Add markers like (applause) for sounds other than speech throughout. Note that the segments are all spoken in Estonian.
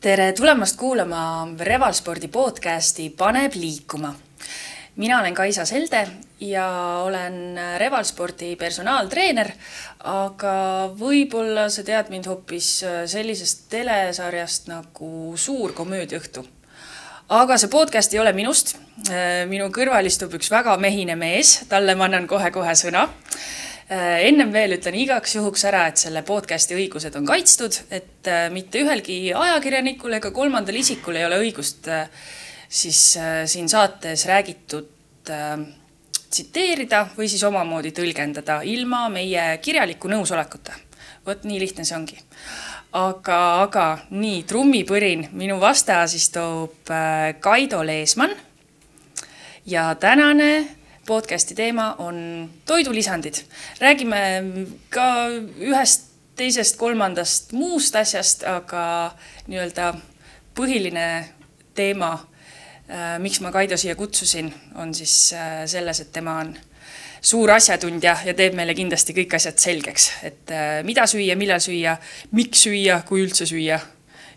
tere tulemast kuulama Revalspordi podcasti Paneb liikuma. mina olen Kaisa Selde ja olen Revalspordi personaaltreener, aga võib-olla sa tead mind hoopis sellisest telesarjast nagu Suur komöödiaõhtu. aga see podcast ei ole minust. minu kõrval istub üks väga mehine mees, talle ma annan kohe-kohe sõna Äh, ennem veel ütlen igaks juhuks ära, et selle podcast'i õigused on kaitstud, et äh, mitte ühelgi ajakirjanikul ega kolmandal isikul ei ole õigust äh, siis siin saates räägitud tsiteerida või siis omamoodi tõlgendada ilma meie kirjaliku nõusolekuta. vot nii lihtne see ongi. aga, aga nii, trummipõrin, minu vastas istub Kaido Leesmann ja tänane podcasti teema on toidulisandid. räägime ka ühest, teisest, kolmandast muust asjast, aga nii-öelda põhiline teema, äh, miks ma Kaido siia kutsusin, on siis äh, selles, et tema on suur asjatundja ja teeb meile kindlasti kõik asjad selgeks, et äh, mida süüa, millal süüa, miks süüa, kui üldse süüa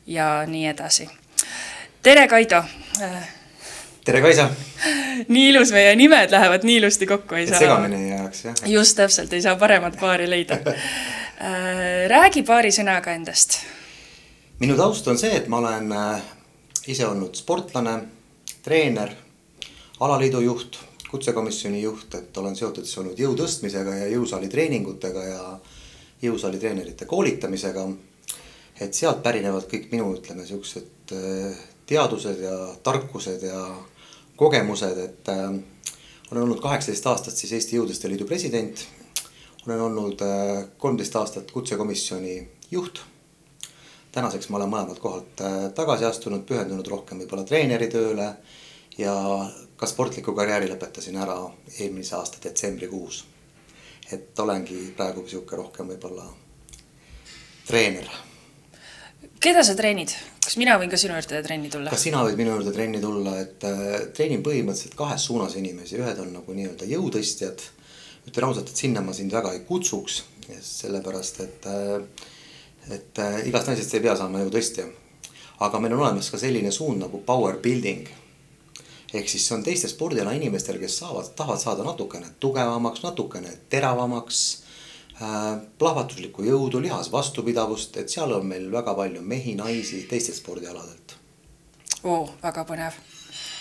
ja nii edasi. tere, Kaido tere, Kaisa! nii ilus, meie nimed lähevad nii ilusti kokku, ei et saa. segamini ei jääks, jah. just täpselt, ei saa paremat paari leida (laughs) äh, räägi paari sõnaga endast. minu taust on see, et ma olen äh, ise olnud sportlane, treener, alaliidu juht, kutsekomisjoni juht, et olen seotud siis olnud jõu tõstmisega ja jõusaali treeningutega ja jõusaali treenerite koolitamisega. et sealt pärinevad kõik minu, ütleme siuksed äh, teadused ja tarkused ja kogemused, et äh, olen olnud kaheksateist aastat siis Eesti Jõudeste Liidu president. olen olnud äh, kolmteist aastat kutsekomisjoni juht. tänaseks ma olen mõlemalt kohalt äh, tagasi astunud, pühendunud rohkem võib-olla treeneritööle ja ka sportliku karjääri lõpetasin ära eelmise aasta detsembrikuus. et olengi praegu sihuke rohkem võib-olla treener. keda sa treenid? Kas mina võin ka sinu juurde trenni tulla? kas sina võid minu juurde trenni tulla, et äh, treenin põhimõtteliselt kahes suunas inimesi, ühed on nagu nii-öelda jõutõstjad. ütlen ausalt, et sinna ma sind väga ei kutsuks, sellepärast et äh,, et äh, igast naisest ei pea saama jõutõstja. aga meil on olemas ka selline suund nagu power building. ehk siis see on teiste spordiala inimestel, kes saavad, tahavad saada natukene tugevamaks, natukene teravamaks plahvatuslikku jõudu, lihas vastupidavust, et seal on meil väga palju mehi, naisi teistelt spordialadelt. oo, väga põnev.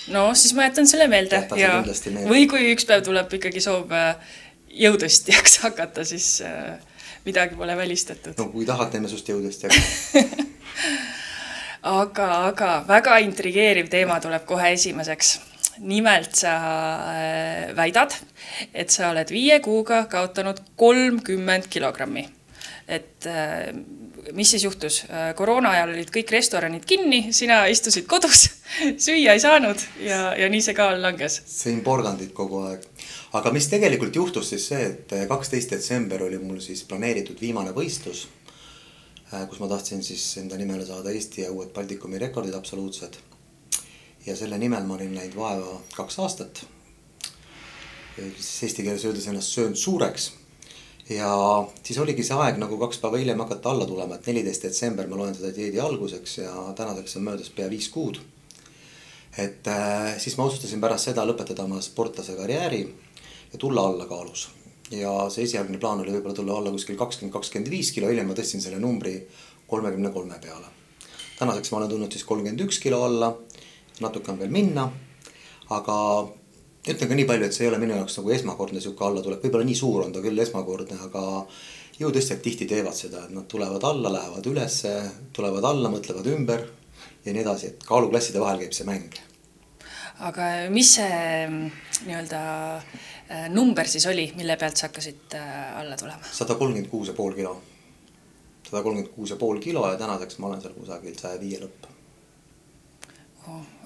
no siis ma jätan selle meelde Jäta ja meelde. või kui üks päev tuleb ikkagi soov äh, jõutõstjaks (laughs) hakata, siis äh, midagi pole välistatud. no kui tahad, teeme sinust jõutõstja (laughs) aga, aga väga intrigeeriv teema tuleb kohe esimeseks nimelt sa äh, väidad, et sa oled viie kuuga kaotanud kolmkümmend kilogrammi. et äh, mis siis juhtus, äh, koroona ajal olid kõik restoranid kinni, sina istusid kodus, (laughs) süüa ei saanud ja, ja nii see kaal langes. sõin porgandit kogu aeg. aga mis tegelikult juhtus siis see, et kaksteist detsember oli mul siis planeeritud viimane võistlus. kus ma tahtsin siis enda nimele saada Eesti ja uued Baltikumi rekordid absoluutsed ja selle nimel ma olin näinud vaeva kaks aastat. siis eesti keeles öeldes ennast söönud suureks. ja siis oligi see aeg nagu kaks päeva hiljem hakata alla tulema, et neliteist detsember ma loen seda dieedi alguseks ja tänaseks on möödas pea viis kuud. et äh, siis ma otsustasin pärast seda lõpetada oma sportlase karjääri ja tulla alla kaalus. ja see esialgne plaan oli võib-olla tulla alla kuskil kakskümmend, kakskümmend viis kilo, hiljem ma tõstsin selle numbri kolmekümne kolme peale. tänaseks ma olen tulnud siis kolmkümmend üks kilo alla natuke on veel minna. aga ütlen ka nii palju, et see ei ole minu jaoks nagu esmakordne sihuke allatulek, võib-olla nii suur on ta küll esmakordne, aga jõutõstjad tihti teevad seda, et nad tulevad alla, lähevad ülesse, tulevad alla, mõtlevad ümber ja nii edasi, et kaaluklasside vahel käib see mäng. aga mis see mm, nii-öelda äh, number siis oli, mille pealt sa hakkasid äh, alla tulema? sada kolmkümmend kuus ja pool kilo. sada kolmkümmend kuus ja pool kilo ja tänaseks ma olen seal kusagil saja viie lõpp.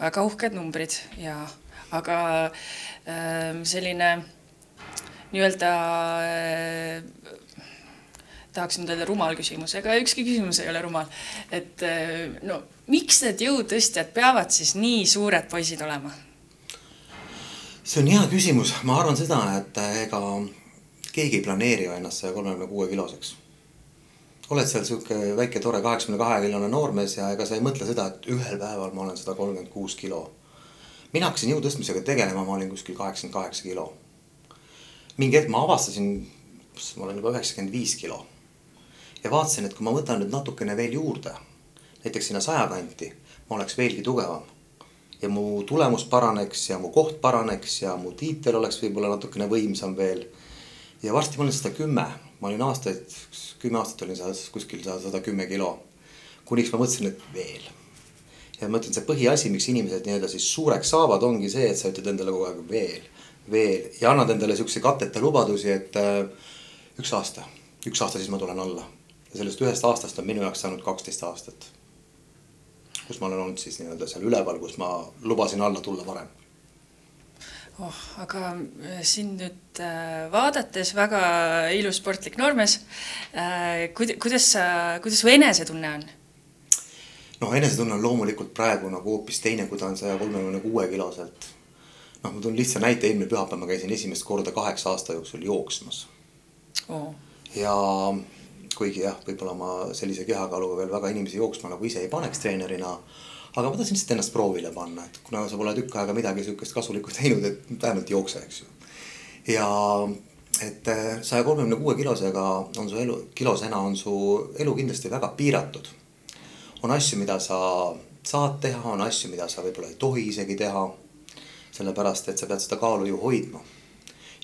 Väga uhked numbrid ja, aga äh, selline nii-öelda äh, tahaksin nüüd öelda rumal küsimus, ega ükski küsimus ei ole rumal. et äh, no miks need jõutõstjad peavad siis nii suured poisid olema? see on hea küsimus, ma arvan seda, et ega keegi ei planeeri ennast saja kolmekümne kuue kiloseks. Oled seal sihuke väike tore kaheksakümne kahe kilone noormees ja ega sa ei mõtle seda, et ühel päeval ma olen sada kolmkümmend kuus kilo. mina hakkasin jõu tõstmisega tegelema, ma olin kuskil kaheksakümmend kaheksa kilo. mingi hetk ma avastasin, ma olen juba üheksakümmend viis kilo. ja vaatasin, et kui ma võtan nüüd natukene veel juurde, näiteks sinna saja kanti, ma oleks veelgi tugevam. ja mu tulemus paraneks ja mu koht paraneks ja mu tiitel oleks võib-olla natukene võimsam veel. ja varsti ma olen sada kümme ma olin aastaid, kümme aastat olin seal kuskil sada kümme kilo. kuniks ma mõtlesin, et veel. ja ma ütlen, see põhiasi, miks inimesed nii-öelda siis suureks saavad, ongi see, et sa ütled endale kogu aeg veel, veel ja annad endale siukse katteta lubadusi, et äh, üks aasta, üks aasta, siis ma tulen alla. ja sellest ühest aastast on minu jaoks saanud kaksteist aastat. kus ma olen olnud siis nii-öelda seal üleval, kus ma lubasin alla tulla varem oh, aga äh, sind nüüd äh, vaadates väga ilus sportlik noormees äh,. kuid-, kuidas sa, kuidas su enesetunne on? noh, enesetunne on loomulikult praegu nagu hoopis teine, kui ta on saja kolmekümne kuue kiloselt. noh, ma toon lihtsa näite, eelmine pühapäev ma käisin esimest korda kaheksa aasta jooksul jooksmas oh.. ja kuigi jah, võib-olla ma sellise kehakaaluga veel väga inimesi jooksma nagu ise ei paneks treenerina aga ma tahtsin lihtsalt ennast proovile panna, et kuna sa pole tükk aega midagi sihukest kasulikku teinud, et vähemalt jookse, eks ju. ja et äh, saja kolmekümne kuue kilosega on su elu, kilosena on su elu kindlasti väga piiratud. on asju, mida sa saad teha, on asju, mida sa võib-olla ei tohi isegi teha. sellepärast, et sa pead seda kaalu ju hoidma.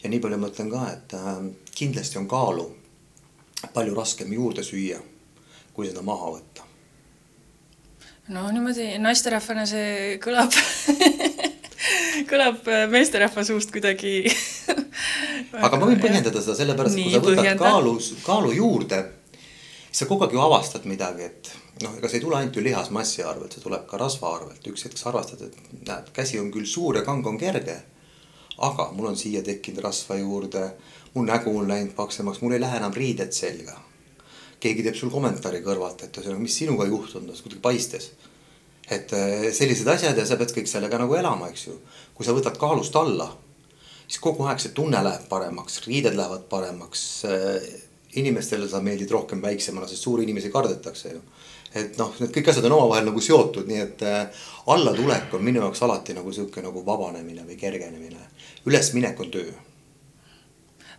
ja nii palju ma ütlen ka, et äh, kindlasti on kaalu palju raskem juurde süüa, kui seda maha võtta no niimoodi naisterahvana see kõlab (laughs) kõlab äh, meesterahva suust kuidagi (laughs) aga ma võin põhjendada seda sellepärast, et kui sa võtad põhjenda. kaalu, kaalu juurde, siis sa kogu aeg ju avastad midagi, et noh, ega see ei tule ainult ju lihasmassi arvelt, see tuleb ka rasva arvelt, üks hetk sa arvestad, et näed, käsi on küll suur ja kang on kerge. aga mul on siia tekkinud rasva juurde, mu nägu on läinud paksemaks, mul ei lähe enam riided selga keegi teeb sul kommentaari kõrvalt, et ühesõnaga, mis sinuga juhtunud kuidagi paistes. et äh, sellised asjad ja sa pead kõik sellega nagu elama, eks ju. kui sa võtad kaalust alla, siis kogu aeg see tunne läheb paremaks, riided lähevad paremaks. Äh, inimestele sa meeldid rohkem väiksemana, sest suuri inimesi kardetakse ju. et noh, need kõik asjad on omavahel nagu seotud, nii et äh, allatulek on minu jaoks alati nagu sihuke nagu vabanemine või kergenemine. ülesminek on töö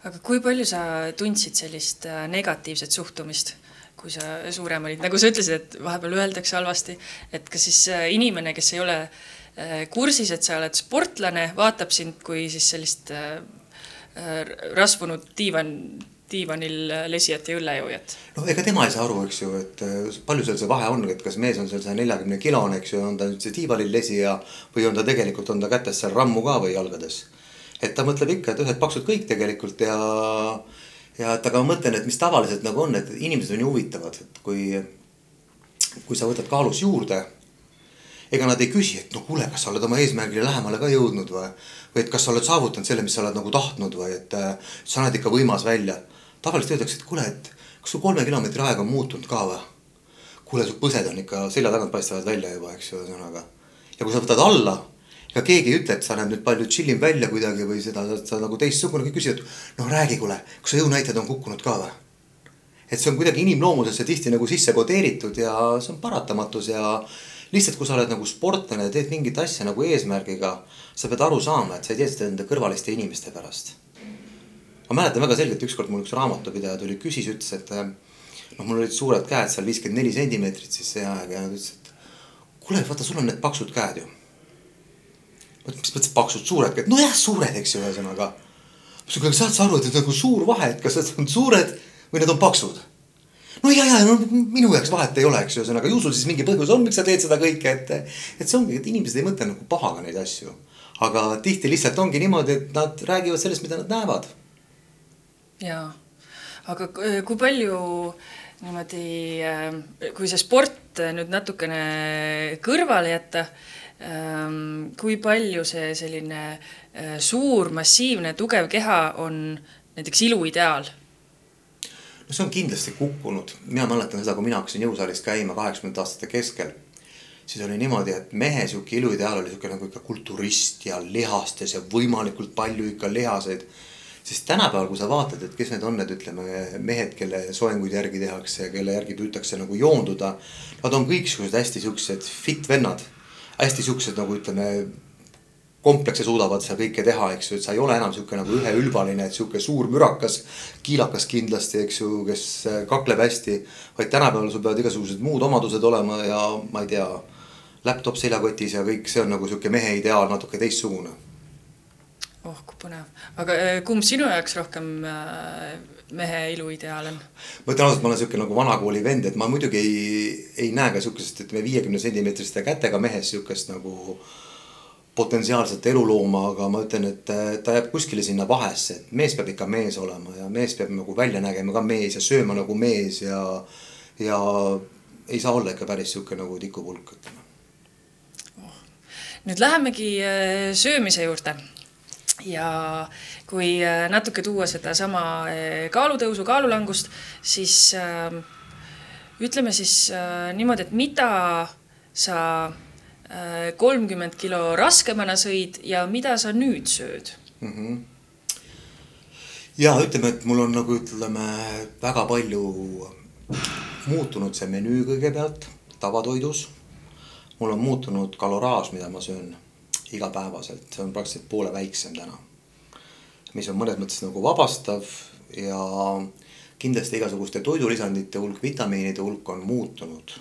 aga kui palju sa tundsid sellist äh, negatiivset suhtumist, kui sa suurem olid, nagu sa ütlesid, et vahepeal öeldakse halvasti, et kas siis äh, inimene, kes ei ole äh, kursis, et sa oled sportlane, vaatab sind kui siis sellist rasvunud diivan, diivanil lesijat ja õllejoojat. noh, ega tema ei saa aru, eks ju, et palju seal see vahe on, et kas mees on seal saja neljakümne kilone, eks ju, on ta nüüd see diivanil lesija või on ta tegelikult, on ta kätes seal rammu ka või jalgades et ta mõtleb ikka, et ühed paksud kõik tegelikult ja, ja et aga ma mõtlen, et mis tavaliselt nagu on, et inimesed on ju huvitavad, et kui, kui sa võtad kaalus juurde. ega nad ei küsi, et no kuule, kas sa oled oma eesmärgile lähemale ka jõudnud või, või et kas sa oled saavutanud selle, mis sa oled nagu tahtnud või et äh, sa näed ikka võimas välja. tavaliselt öeldakse, et kuule, et kas sul kolme kilomeetri aeg on muutunud ka või? kuule, su põsed on ikka selja tagant paistavad välja juba, eks ju, ühesõnaga. ja kui sa võtad alla ega keegi ei ütle, et sa näed nüüd palju chillim välja kuidagi või seda, sa nagu teistsugune, kõik küsivad. noh, räägi, kuule, kas su jõunäitajad on kukkunud ka või? et see on kuidagi inimloomusesse tihti nagu sisse kodeeritud ja see on paratamatus ja lihtsalt, kui sa oled nagu sportlane ja teed mingit asja nagu eesmärgiga, sa pead aru saama, et sa ei tee seda enda kõrvaliste inimeste pärast. ma mäletan väga selgelt, ükskord mul üks raamatupidaja tuli, küsis, ütles, et noh, mul olid suured käed seal viiskümmend neli sentimeetrit siis see aeg ja ta ütles, et kuule, vaata, sul on need paksud käed ju mis mõttes paksud, suured käed, nojah, suured, eks ju, ühesõnaga. kuule, saad sa aru, et need on nagu suur vahe, et kas need on suured või need on paksud? no ja, ja no minu jaoks vahet ei ole, eks ju, ühesõnaga ju sul siis mingi põhjus on, miks sa teed seda kõike, et. et see ongi, et inimesed ei mõtle nagu pahaga neid asju. aga tihti lihtsalt ongi niimoodi, et nad räägivad sellest, mida nad näevad. ja, aga kui palju niimoodi, äh, kui see sport nüüd natukene kõrvale jätta kui palju see selline äh, suur, massiivne, tugev keha on näiteks iluideaal? no see on kindlasti kukkunud, mina mäletan seda, kui mina hakkasin jõusaalis käima kaheksakümnendate aastate keskel. siis oli niimoodi, et mehe sihuke iluideaal oli sihuke nagu ikka kulturist ja lihastes ja võimalikult palju ikka lihaseid. sest tänapäeval, kui sa vaatad, et kes need on need, ütleme mehed, kelle soenguid järgi tehakse, kelle järgi püütakse nagu joonduda. Nad on kõik siuksed hästi siuksed fit vennad, hästi siuksed nagu ütleme komplekse suudavad seal kõike teha, eks ju, et sa ei ole enam sihuke nagu üheülbaline, et sihuke suur mürakas, kiilakas kindlasti, eks ju, kes kakleb hästi. vaid tänapäeval sul peavad igasugused muud omadused olema ja ma ei tea, laptop seljakotis ja kõik see on nagu sihuke mehe ideaal natuke teistsugune. oh kui põnev, aga äh, kumb sinu jaoks rohkem äh, mehe iluideaal on? ma ütlen ausalt, ma olen sihuke nagu vanakooli vend, et ma muidugi ei, ei näe ka sihukesest, ütleme viiekümne sentimeetriste kätega mehes sihukest nagu potentsiaalset elulooma, aga ma ütlen, et ta jääb kuskile sinna vahesse, et mees peab ikka mees olema ja mees peab nagu välja nägema ka mees ja sööma nagu mees ja, ja ei saa olla ikka päris sihuke nagu tikupulk, ütleme. Oh.. nüüd lähemegi äh, söömise juurde ja kui äh, natuke tuua sedasama äh, kaalutõusu, kaalulangust, siis äh, ütleme siis niimoodi, et mida sa kolmkümmend kilo raskemana sõid ja mida sa nüüd sööd mm? -hmm. ja ütleme, et mul on nagu ütleme väga palju muutunud see menüü kõigepealt tavatoidus. mul on muutunud kaloraaž, mida ma söön igapäevaselt, see on praktiliselt poole väiksem täna. mis on mõnes mõttes nagu vabastav ja kindlasti igasuguste toidulisandite hulk, vitamiinide hulk on muutunud.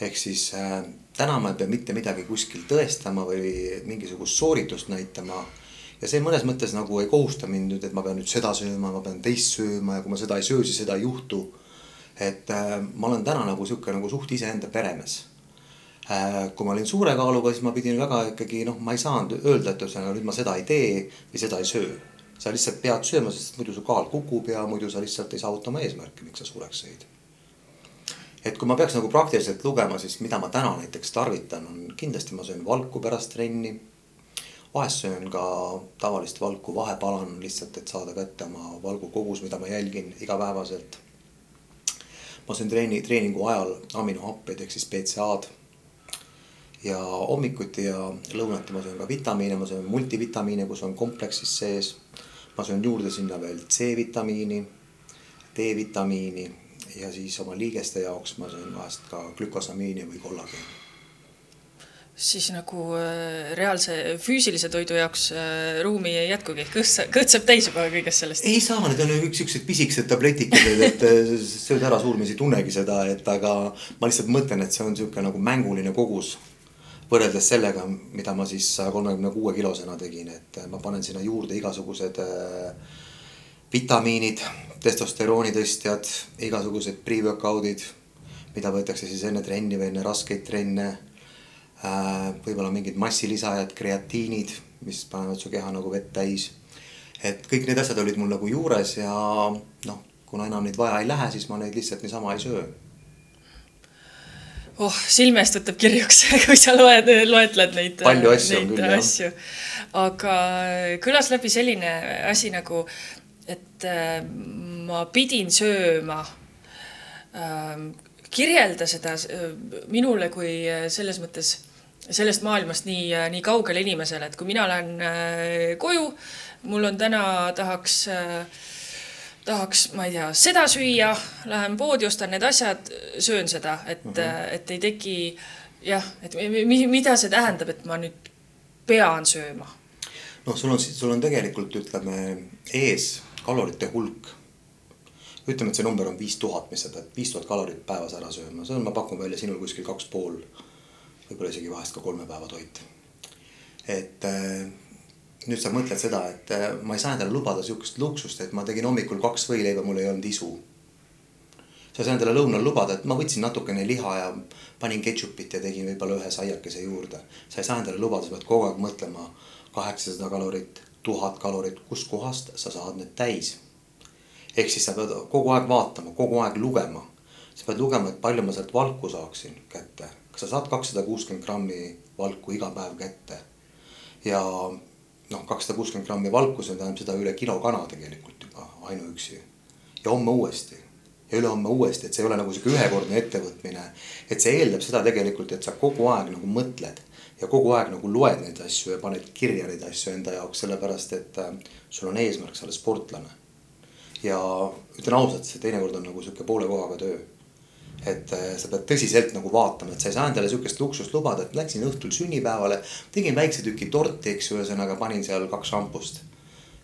ehk siis äh, täna ma ei pea mitte midagi kuskil tõestama või mingisugust sooritust näitama. ja see mõnes mõttes nagu ei kohusta mind nüüd, et ma pean nüüd seda sööma, ma pean teist sööma ja kui ma seda ei söö, siis seda ei juhtu. et äh, ma olen täna nagu sihuke nagu suht iseenda peremees. Kui ma olin suure kaaluga, siis ma pidin väga ikkagi noh, ma ei saanud öelda, et ühesõnaga nüüd ma seda ei tee või seda ei söö. sa lihtsalt pead sööma, sest muidu su kaal kukub ja muidu sa lihtsalt ei saavuta oma eesmärki, miks sa suureks sõid et kui ma peaks nagu praktiliselt lugema, siis mida ma täna näiteks tarvitan, on kindlasti ma söön valku pärast trenni. vahest söön ka tavalist valku vahepalan lihtsalt, et saada kätte oma valgu kogus, mida ma jälgin igapäevaselt. ma söön treeni, treeningu ajal aminohappeid ehk siis BCA-d. Ja hommikuti ja lõunati ma söön ka vitamiine, ma söön multivitamiine, kus on kompleksis sees. ma söön juurde sinna veel C-vitamiini, D-vitamiini ja siis oma liigeste jaoks ma söön vahest ka glükosamiini või kollageeni siis nagu äh, reaalse füüsilise toidu jaoks äh, ruumi ei jätkugi, kõht, kõht saab täis juba kõigest sellest. ei saa, need on kõik siuksed pisikesed tabletikesed, et sööd ära, suurmees ei tunnegi seda, et aga ma lihtsalt mõtlen, et see on sihuke nagu mänguline kogus. Võrreldes sellega, mida ma siis saja kolmekümne kuue kilosena tegin, et ma panen sinna juurde igasugused äh, vitamiinid, testosterooni tõstjad, igasugused pre-workout'id, mida võetakse siis enne trenni või enne raskeid trenne. Äh, võib-olla mingid massilisajad, kreatiinid, mis panevad su keha nagu vett täis. et kõik need asjad olid mul nagu juures ja noh, kuna enam neid vaja ei lähe, siis ma neid lihtsalt niisama ei söö oh, silmest võtab kirjuks, (laughs) kui sa loed, loetled neid. palju asju on küll jah. aga kõlas läbi selline asi nagu et äh, ma pidin sööma äh,. kirjelda seda äh, minule kui äh, selles mõttes sellest maailmast nii, nii kaugele inimesele, et kui mina lähen äh, koju, mul on täna, tahaks äh, tahaks, ma ei tea, seda süüa, lähen poodi, ostan need asjad, söön seda, et mhm. -huh. et ei teki jah, et mida see tähendab, et ma nüüd pean sööma? noh, sul on, sul on tegelikult ütleme ees kalorite hulk. ütleme, et see number on viis tuhat, mis sa pead viis tuhat kalorit päevas ära sööma, see on, ma pakun välja sinul kuskil kaks pool, võib-olla isegi vahest ka kolme päeva toit. et äh, nüüd sa mõtled seda, et äh, ma ei saa endale lubada sihukest luksust, et ma tegin hommikul kaks võileiba, mul ei olnud isu. sa ei saa endale lõunal lubada, et ma võtsin natukene liha ja panin ketšupit ja tegin võib-olla ühe saiakese juurde. sa ei saa endale lubada, sa pead kogu aeg mõtlema kaheksasada kalorit tuhat kalorit, kuskohast sa saad need täis. ehk siis sa pead kogu aeg vaatama, kogu aeg lugema. sa pead lugema, et palju ma sealt valku saaksin kätte. kas sa saad kakssada kuuskümmend grammi valku iga päev kätte? ja noh, kakssada kuuskümmend grammi valku, see tähendab seda üle kilo kana tegelikult juba ainuüksi. ja homme uuesti ja ülehomme uuesti, et see ei ole nagu sihuke ühekordne ettevõtmine. et see eeldab seda tegelikult, et sa kogu aeg nagu mõtled ja kogu aeg nagu loed neid asju ja paned kirja neid asju enda jaoks, sellepärast et äh, sul on eesmärk, sa oled sportlane. ja ütlen ausalt, see teinekord on nagu sihuke poole kohaga töö. Et äh, sa pead tõsiselt nagu vaatama, et sa ei saa endale sihukest luksust lubada, et läksin õhtul sünnipäevale, tegin väikse tüki torti, eks ju, ühesõnaga panin seal kaks šampust.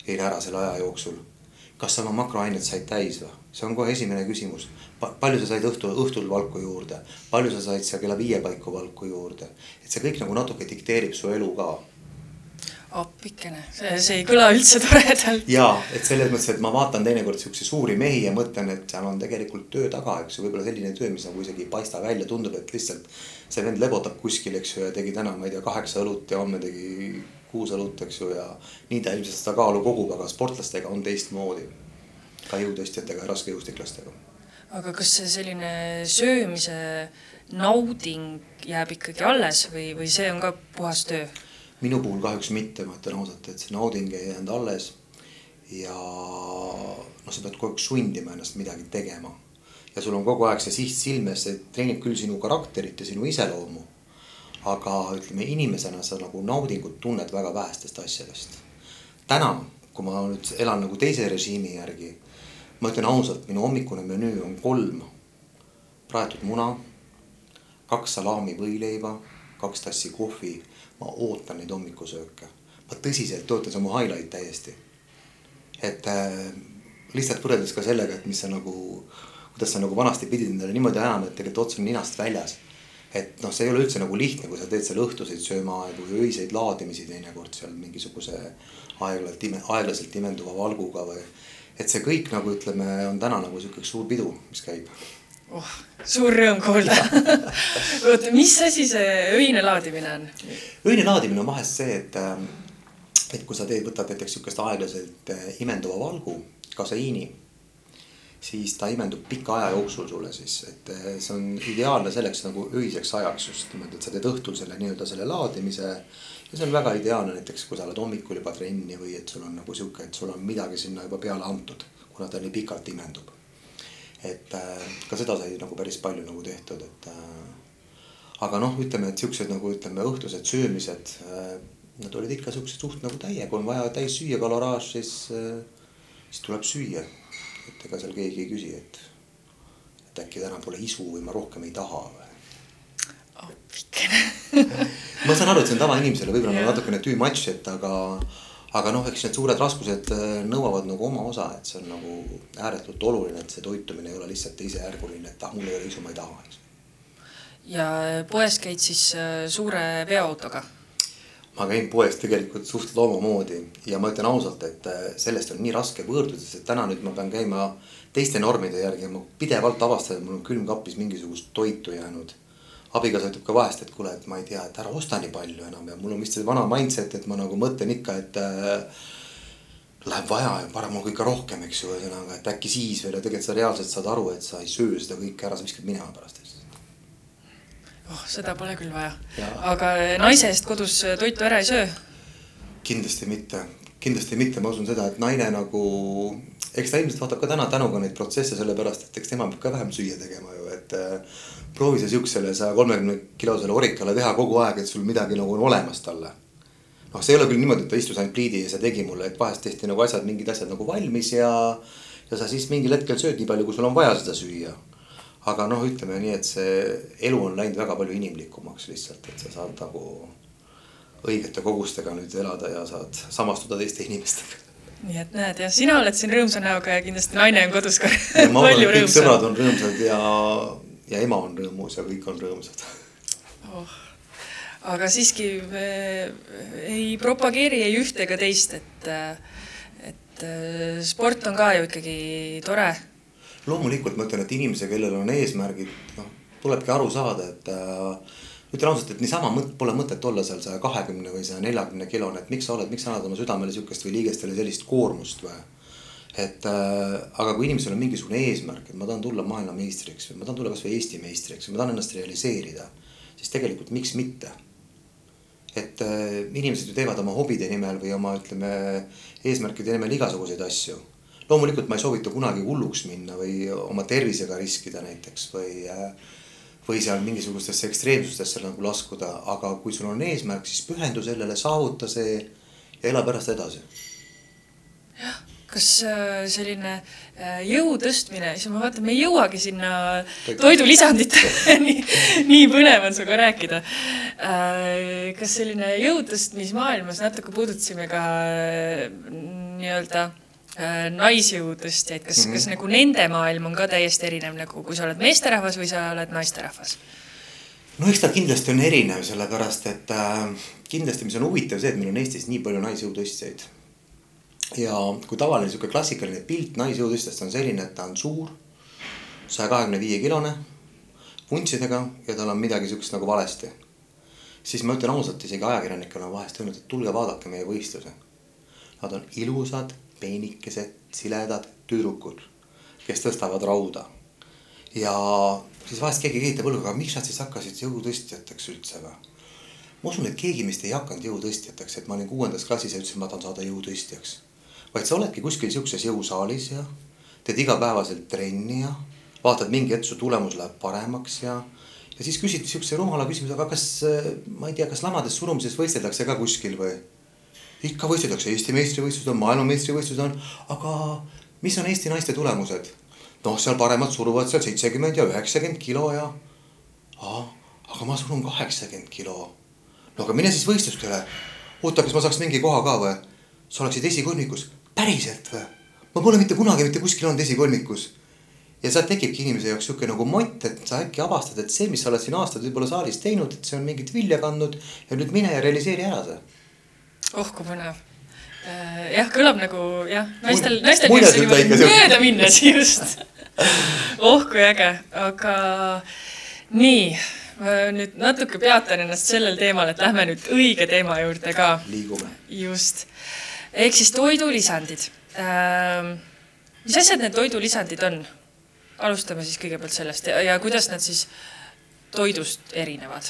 eile ära selle aja jooksul. kas sa oma makroained said täis või? see on kohe esimene küsimus. palju sa said õhtul, õhtul valku juurde, palju sa said seal kella viie paiku valku juurde, et see kõik nagu natuke dikteerib su elu ka appikene, see, ei kõla üldse toredalt. ja, et selles mõttes, et ma vaatan teinekord siukseid suuri mehi ja mõtlen, et seal on tegelikult töö taga, eks ju, võib-olla selline töö, mis nagu isegi ei paista välja, tundub, et lihtsalt. see vend lebotab kuskil, eks ju, ja tegi täna, ma ei tea, kaheksa õlut ja homme tegi kuus õlut, eks ju, ja. nii ta ilmselt seda kaalu kogub, aga sportlastega on teistmoodi. ka jõutõstjatega ja raskejõustiklastega. aga kas see selline söömise nauding jääb ikkagi alles või, või see on ka puhas töö? Minu puhul kahjuks mitte, ma ütlen ausalt, et see nauding ei jäänud alles. ja noh, sa pead kogu aeg sundima ennast midagi tegema. ja sul on kogu aeg see siht silmes, see treenib küll sinu karakterit ja sinu iseloomu. aga ütleme, inimesena sa nagu naudingut tunned väga vähestest asjadest. täna, kui ma nüüd elan nagu teise režiimi järgi, ma ütlen ausalt, minu hommikune menüü on kolm praetud muna, kaks salami võileiba, kaks tassi kohvi ma ootan neid hommikusööke. ma tõsiselt ootan, see on mu highlight täiesti. et äh, lihtsalt võrreldes ka sellega, et mis sa nagu, kuidas sa nagu vanasti pidid endale niimoodi ajama, et tegelikult ots on ninast väljas. et noh, see ei ole üldse nagu lihtne, kui sa teed seal õhtuseid söömaaegu või öiseid laadimisi teinekord seal mingisuguse aeglalt, aeglaselt imenduva valguga või. et see kõik nagu ütleme, on täna nagu sihuke suur pidu, mis käib oh, suur rõõm kuulda (laughs) oota, mis asi see öine laadimine on? öine laadimine on vahest see, et, ähm, et kui sa teed, võtad näiteks sihukest aeglaselt äh, imenduva valgu, kaseiini. siis ta imendub pika aja jooksul sulle siis, et äh, see on ideaalne selleks nagu öiseks ajaks just nimelt, et sa teed õhtul selle nii-öelda selle laadimise. ja see on väga ideaalne näiteks, kui sa oled hommikul juba trenni või et sul on nagu sihuke, et sul on midagi sinna juba peale antud, kuna ta nii pikalt imendub et äh, ka seda sai nagu päris palju nagu tehtud, et äh, aga noh, ütleme, et siuksed nagu ütleme, õhtused söömised äh,. Nad olid ikka siuksed suht nagu täie, kui on vaja täis süüa kaloraaž, siis siis tuleb süüa. et ega seal keegi ei küsi, et, et äkki täna pole isu või ma rohkem ei taha või appikene (laughs) ma saan aru, et see on tavainimesele võib-olla yeah. natukene too much, et aga aga noh, eks need suured raskused äh, nõuavad nagu oma osa, et see on nagu ääretult oluline, et see toitumine ei ole lihtsalt teisejärguline, et ah, mul ei ole isu, ma ei taha, eks. ja poes käid siis äh, suure veoautoga? ma käin poes tegelikult suht loomamoodi ja ma ütlen ausalt, et äh, sellest on nii raske võõrduda, sest täna nüüd ma pean käima teiste normide järgi ja ma pidevalt avastan, et mul on külmkapis mingisugust toitu jäänud abikaasa ütleb ka vahest, et kuule, et ma ei tea, et ära osta nii palju enam ja mul on vist see vana mindset, et ma nagu mõtlen ikka, et äh, läheb vaja ja on ikka rohkem, eks ju, ühesõnaga, et äkki siis veel ja tegelikult sa reaalselt saad aru, et sa ei söö seda kõike ära, sa viskad minema pärast oh, seda pole küll vaja. aga naise eest kodus toitu ära ei söö? kindlasti mitte, kindlasti mitte, ma usun seda, et naine nagu, eks ta ilmselt vaatab ka täna tänuga neid protsesse, sellepärast et eks tema peab ka vähem süüa tegema ju, et äh, proovi sa siuksele saja kolmekümne kilosele orikale teha kogu aeg, et sul midagi nagu on olemas talle. noh, see ei ole küll niimoodi, et ta istus ainult pliidi ja see tegi mulle, et vahest tehti nagu asjad, mingid asjad nagu valmis ja. ja sa siis mingil hetkel sööd nii palju, kui sul on vaja seda süüa. aga noh, ütleme nii, et see elu on läinud väga palju inimlikumaks lihtsalt, et sa saad nagu õigete kogustega nüüd elada ja saad samastuda teiste inimestega nii et näed jah, sina oled siin rõõmsa näoga ja kindlasti naine on kodus ka palju rõõmsam. sõbrad on rõõmsad ja ja ema on rõõmus ja kõik on rõõmsad oh aga siiski me ei propageeri ei ühte ega teist, et, et sport on ka ju ikkagi tore. loomulikult ma ütlen, et inimese, kellel on eesmärgid, noh, tulebki aru saada, et äh, ütlen ausalt, et niisama mõt, pole mõtet olla seal saja kahekümne või saja neljakümne kilone, et miks sa oled, miks sa annad oma südamele sihukest või liigestele sellist koormust või et äh, aga kui inimesel on mingisugune eesmärk, et ma tahan tulla maailmameistriks või ma tahan tulla kasvõi Eesti meistriks või ma tahan ennast realiseerida, siis tegelikult miks mitte. et äh, inimesed ju teevad oma hobide nimel või oma, ütleme, eesmärkide nimel igasuguseid asju. loomulikult ma ei soovita kunagi hulluks minna või oma tervisega riskida näiteks või äh, või seal mingisugustesse ekstreemsustesse nagu laskuda, aga kui sul on eesmärk, siis pühendu sellele, saavuta see ja ela pärast edasi. jah, kas äh, selline äh, jõu tõstmine, siis ma vaatan, me ei jõuagi sinna toidulisanditeni (laughs) nii põnev on sinuga rääkida. Äh, kas selline jõu tõstmismaailmas natuke puudutasime ka nii-öelda naisjõu tõstjaid, kas mm, -hmm. kas nagu nende maailm on ka täiesti erinev, nagu kui sa oled meesterahvas või sa oled naisterahvas? no eks ta kindlasti on erinev, sellepärast et äh, kindlasti, mis on huvitav, see, et meil on Eestis nii palju naisjõutõstjaid. ja kui tavaline sihuke klassikaline pilt naisjõutõstjast on selline, et ta on suur, saja kahekümne viie kilone, vuntsidega ja tal on midagi sihukest nagu valesti. siis ma ütlen ausalt, isegi ajakirjanikele on vahest öelnud, et tulge vaadake meie võistluse. Nad on ilusad, peenikesed, siledad tüdrukud, kes tõstavad rauda. ja siis vahest keegi kehitab õlga, aga miks nad siis hakkasid jõutõstjateks üldse või? ma usun, et keegi meist ei hakanud jõutõstjateks, et ma olin kuuendas klassis ja ütlesin, ma tahan saada jõutõstjaks. vaid sa oledki kuskil siukses jõusaalis ja teed igapäevaselt trenni ja vaatad mingi hetk su tulemus läheb paremaks ja. ja siis küsid siukse rumala küsimuse, aga kas, ma ei tea, kas lamades surumises võisteldakse ka kuskil või? Ikka võisteldakse, Eesti meistrivõistlused on, maailmameistrivõistlused on, aga mis on Eesti naiste tulemused? noh, seal paremad suruvad seal seitsekümmend ja üheksakümmend kilo ja. aga ma surun kaheksakümmend kilo no aga mine siis võistlustele. oota, kas ma saaks mingi koha ka või? sa oleksid esikolmikus, päriselt või? ma pole mitte kunagi mitte kuskil olnud esikolmikus. ja sealt tekibki inimese jaoks sihuke nagu mott, et sa äkki avastad, et see, mis sa oled siin aastaid võib-olla saalis teinud, et see on mingit vilja kandnud ja nüüd mine ja realiseeri ära see. Oh kui põnev äh, jah, kõlab nagu jah, naistel, naistel võiks niimoodi mööda minna just oh kui äge, aga nii nüüd natuke peatan ennast sellel teemal, et lähme nüüd õige teema juurde ka. liigume. just, ehk siis toidulisandid ähm,. mis asjad need toidulisandid on? alustame siis kõigepealt sellest ja, ja kuidas nad siis toidust erinevad?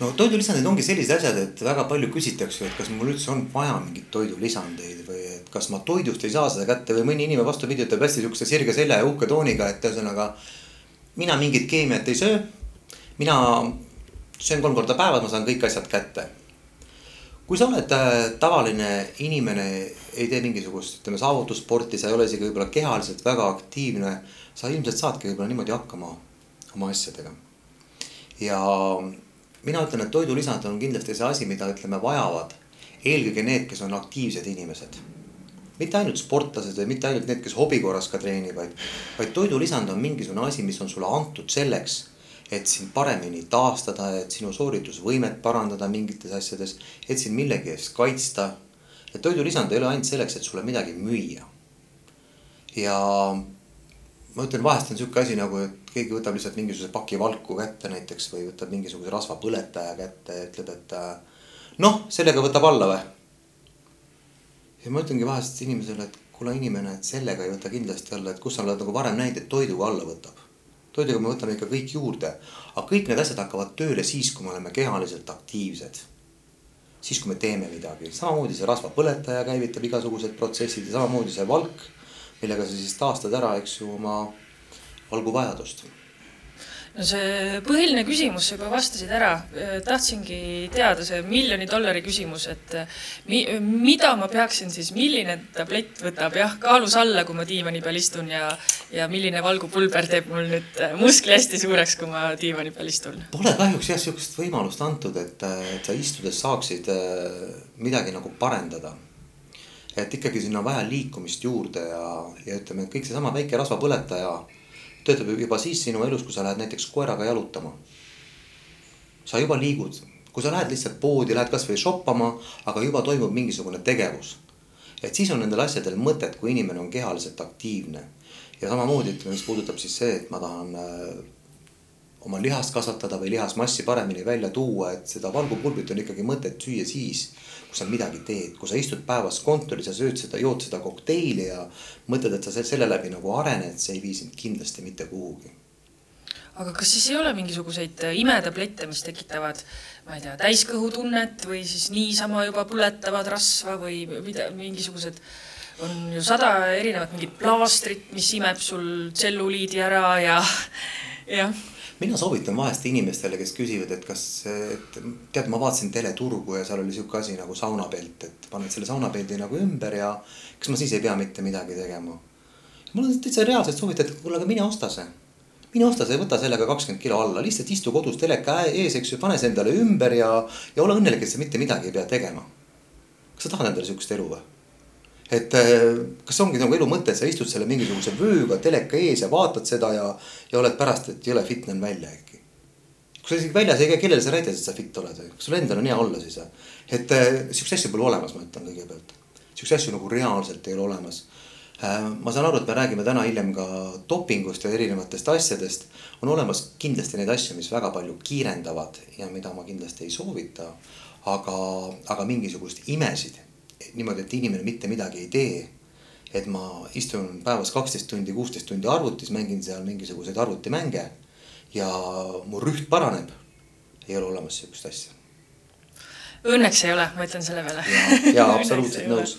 No toidulisandid ongi sellised asjad, et väga palju küsitakse, et kas mul üldse on vaja mingeid toidulisandeid või et kas ma toidust ei saa seda kätte või mõni inimene vastupidi ütleb hästi siukse sirge selja ja uhke tooniga, et ühesõnaga mina mingit keemiat ei söö mina söön kolm korda päevas, ma saan kõik asjad kätte. kui sa oled äh, tavaline inimene, ei tee mingisugust, ütleme saavutussporti, sa ei ole isegi võib-olla kehaliselt väga aktiivne, sa ilmselt saadki võib-olla niimoodi hakkama oma asjadega. ja mina ütlen, et toidulisand on kindlasti see asi, mida ütleme, vajavad eelkõige need, kes on aktiivsed inimesed mitte ainult sportlased või mitte ainult need, kes hobi korras ka treenivad, vaid toidulisand on mingisugune asi, mis on sulle antud selleks et sind paremini taastada, et sinu sooritusvõimet parandada mingites asjades, et sind millegi eest kaitsta. et toidulisand ei ole ainult selleks, et sulle midagi müüa. ja ma ütlen, vahest on sihuke asi nagu, et keegi võtab lihtsalt mingisuguse paki valku kätte näiteks või võtab mingisuguse rasvapõletaja kätte ja ütleb, et noh, sellega võtab alla või. ja ma ütlengi vahest inimesele, et kuule inimene, et sellega ei võta kindlasti alla, et kus sa oled nagu varem näinud, et toiduga alla võtab toiduga me võtame ikka kõik juurde, aga kõik need asjad hakkavad tööle siis, kui me oleme kehaliselt aktiivsed. siis, kui me teeme midagi, samamoodi see rasvapõletaja käivitab igasugused protsessid ja samamoodi see valk, millega sa siis taastad ära, eks ju, oma valguvajadust no see põhiline küsimus sa juba vastasid ära, tahtsingi teada see miljoni dollari küsimus, et mi, mida ma peaksin siis, milline tablett võtab jah kaalus alla, kui ma diivani peal istun ja, ja milline valgupulber teeb mul nüüd muskli hästi suureks, kui ma diivani peal istun? Pole kahjuks jah sihukest võimalust antud, et, et sa istudes saaksid äh, midagi nagu parendada. Et ikkagi sinna on vaja liikumist juurde ja, ja ütleme, kõik seesama väike rasvapõletaja töötab juba siis sinu elus, kui sa lähed näiteks koeraga jalutama. sa juba liigud, kui sa lähed lihtsalt poodi, lähed kasvõi shoppama, aga juba toimub mingisugune tegevus. et siis on nendel asjadel mõtet, kui inimene on kehaliselt aktiivne. ja samamoodi ütleme, mis puudutab siis see, et ma tahan äh, oma lihast kasvatada või lihasmassi paremini välja tuua, et seda valgupulbrit on ikkagi mõtet süüa siis kui sa midagi teed, kui sa istud päevas kontoris ja sööd seda, jood seda kokteili ja mõtled, et sa selle läbi nagu arened, see ei vii sind kindlasti mitte kuhugi. Aga kas siis ei ole mingisuguseid äh, imetablette, mis tekitavad, ma ei tea, täiskõhutunnet või siis niisama juba põletavad rasva või mida, mingisugused, on ju sada erinevat mingit plaastrit, mis imeb sul tselluliidi ära ja, jah mina soovitan vahest inimestele, kes küsivad, et kas, et tead, ma vaatasin teleturgu ja seal oli sihuke asi nagu saunapelt, et paned selle saunapeldi nagu ümber ja kas ma siis ei pea mitte midagi tegema. mul on täitsa reaalselt soovitad, et kuule, aga mine osta see. mine osta see, võta sellega kakskümmend kilo alla, lihtsalt istu kodus teleka ees, eks ju, pane see endale ümber ja, ja ole õnnelik, et sa mitte midagi ei pea tegema. kas sa tahad endale sihukest elu või? Et äh, kas ongi nagu elu mõte, et sa istud selle mingisuguse vööga teleka ees ja vaatad seda ja, ja oled pärast, et jõle fit näen välja äkki. kui sa isegi väljas ei käi, kellele sa näitad, et sa fit oled, sul endal on hea olla siis et äh, siukseid asju pole olemas, ma ütlen kõigepealt. siukseid asju nagu reaalselt ei ole olemas. Äh, ma saan aru, et me räägime täna hiljem ka dopingust ja erinevatest asjadest. on olemas kindlasti neid asju, mis väga palju kiirendavad ja mida ma kindlasti ei soovita. aga, aga mingisugust imesid niimoodi, et inimene mitte midagi ei tee. et ma istun päevas kaksteist tundi, kuusteist tundi arvutis, mängin seal mingisuguseid arvutimänge ja mu rüht paraneb. ei ole olemas sihukest asja. Õnneks ei ole, ma ütlen selle peale. ja, ja (laughs) absoluutselt nõus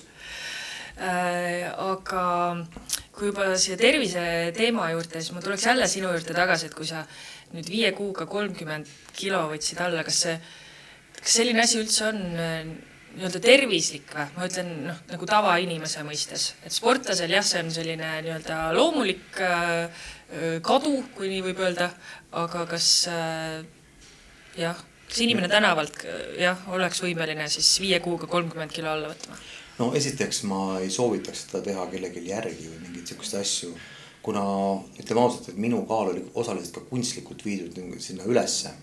äh, aga kui juba siia tervise teema juurde, siis ma tuleks jälle sinu juurde tagasi, et kui sa nüüd viie kuuga kolmkümmend kilo võtsid alla, kas see, kas selline asi üldse on nii-öelda tervislik või, ma ütlen noh, nagu tavainimese mõistes, et sportlasel jah, see on selline nii-öelda loomulik äh, kadu, kui nii võib öelda, aga kas äh, jah, kas inimene tänavalt jah, oleks võimeline siis viie kuuga kolmkümmend kilo alla võtma? no esiteks ma ei soovitaks seda teha kellelgi järgi või mingeid siukseid asju, kuna ütleme ausalt, et minu kaal oli osaliselt ka kunstlikult viidud sinna ülesse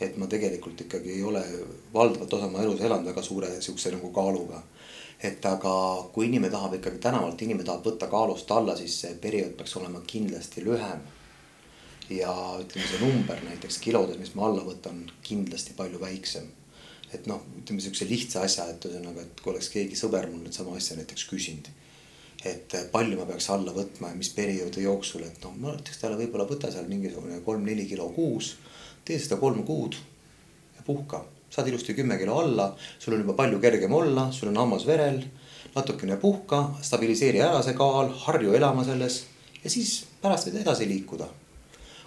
et ma tegelikult ikkagi ei ole valdavat osa oma elus elanud väga suure sihukese nagu kaaluga. et aga kui inimene tahab ikkagi tänavalt, inimene tahab võtta kaalust alla, siis see periood peaks olema kindlasti lühem. ja ütleme, see number näiteks kilodes, mis ma alla võtan, kindlasti palju väiksem. et noh, ütleme sihukese lihtsa asja, et ühesõnaga, et kui oleks keegi sõber mul nüüd sama asja näiteks küsinud et palju ma peaks alla võtma ja mis perioodi jooksul, et noh, ma ütleks talle võib-olla võta seal mingisugune kolm-neli kilo kuus tee seda kolm kuud ja puhka, saad ilusti kümme kilo alla, sul on juba palju kergem olla, sul on hammas verel. natukene puhka, stabiliseeri ära see kaal, harju elama selles ja siis pärast võid edasi liikuda.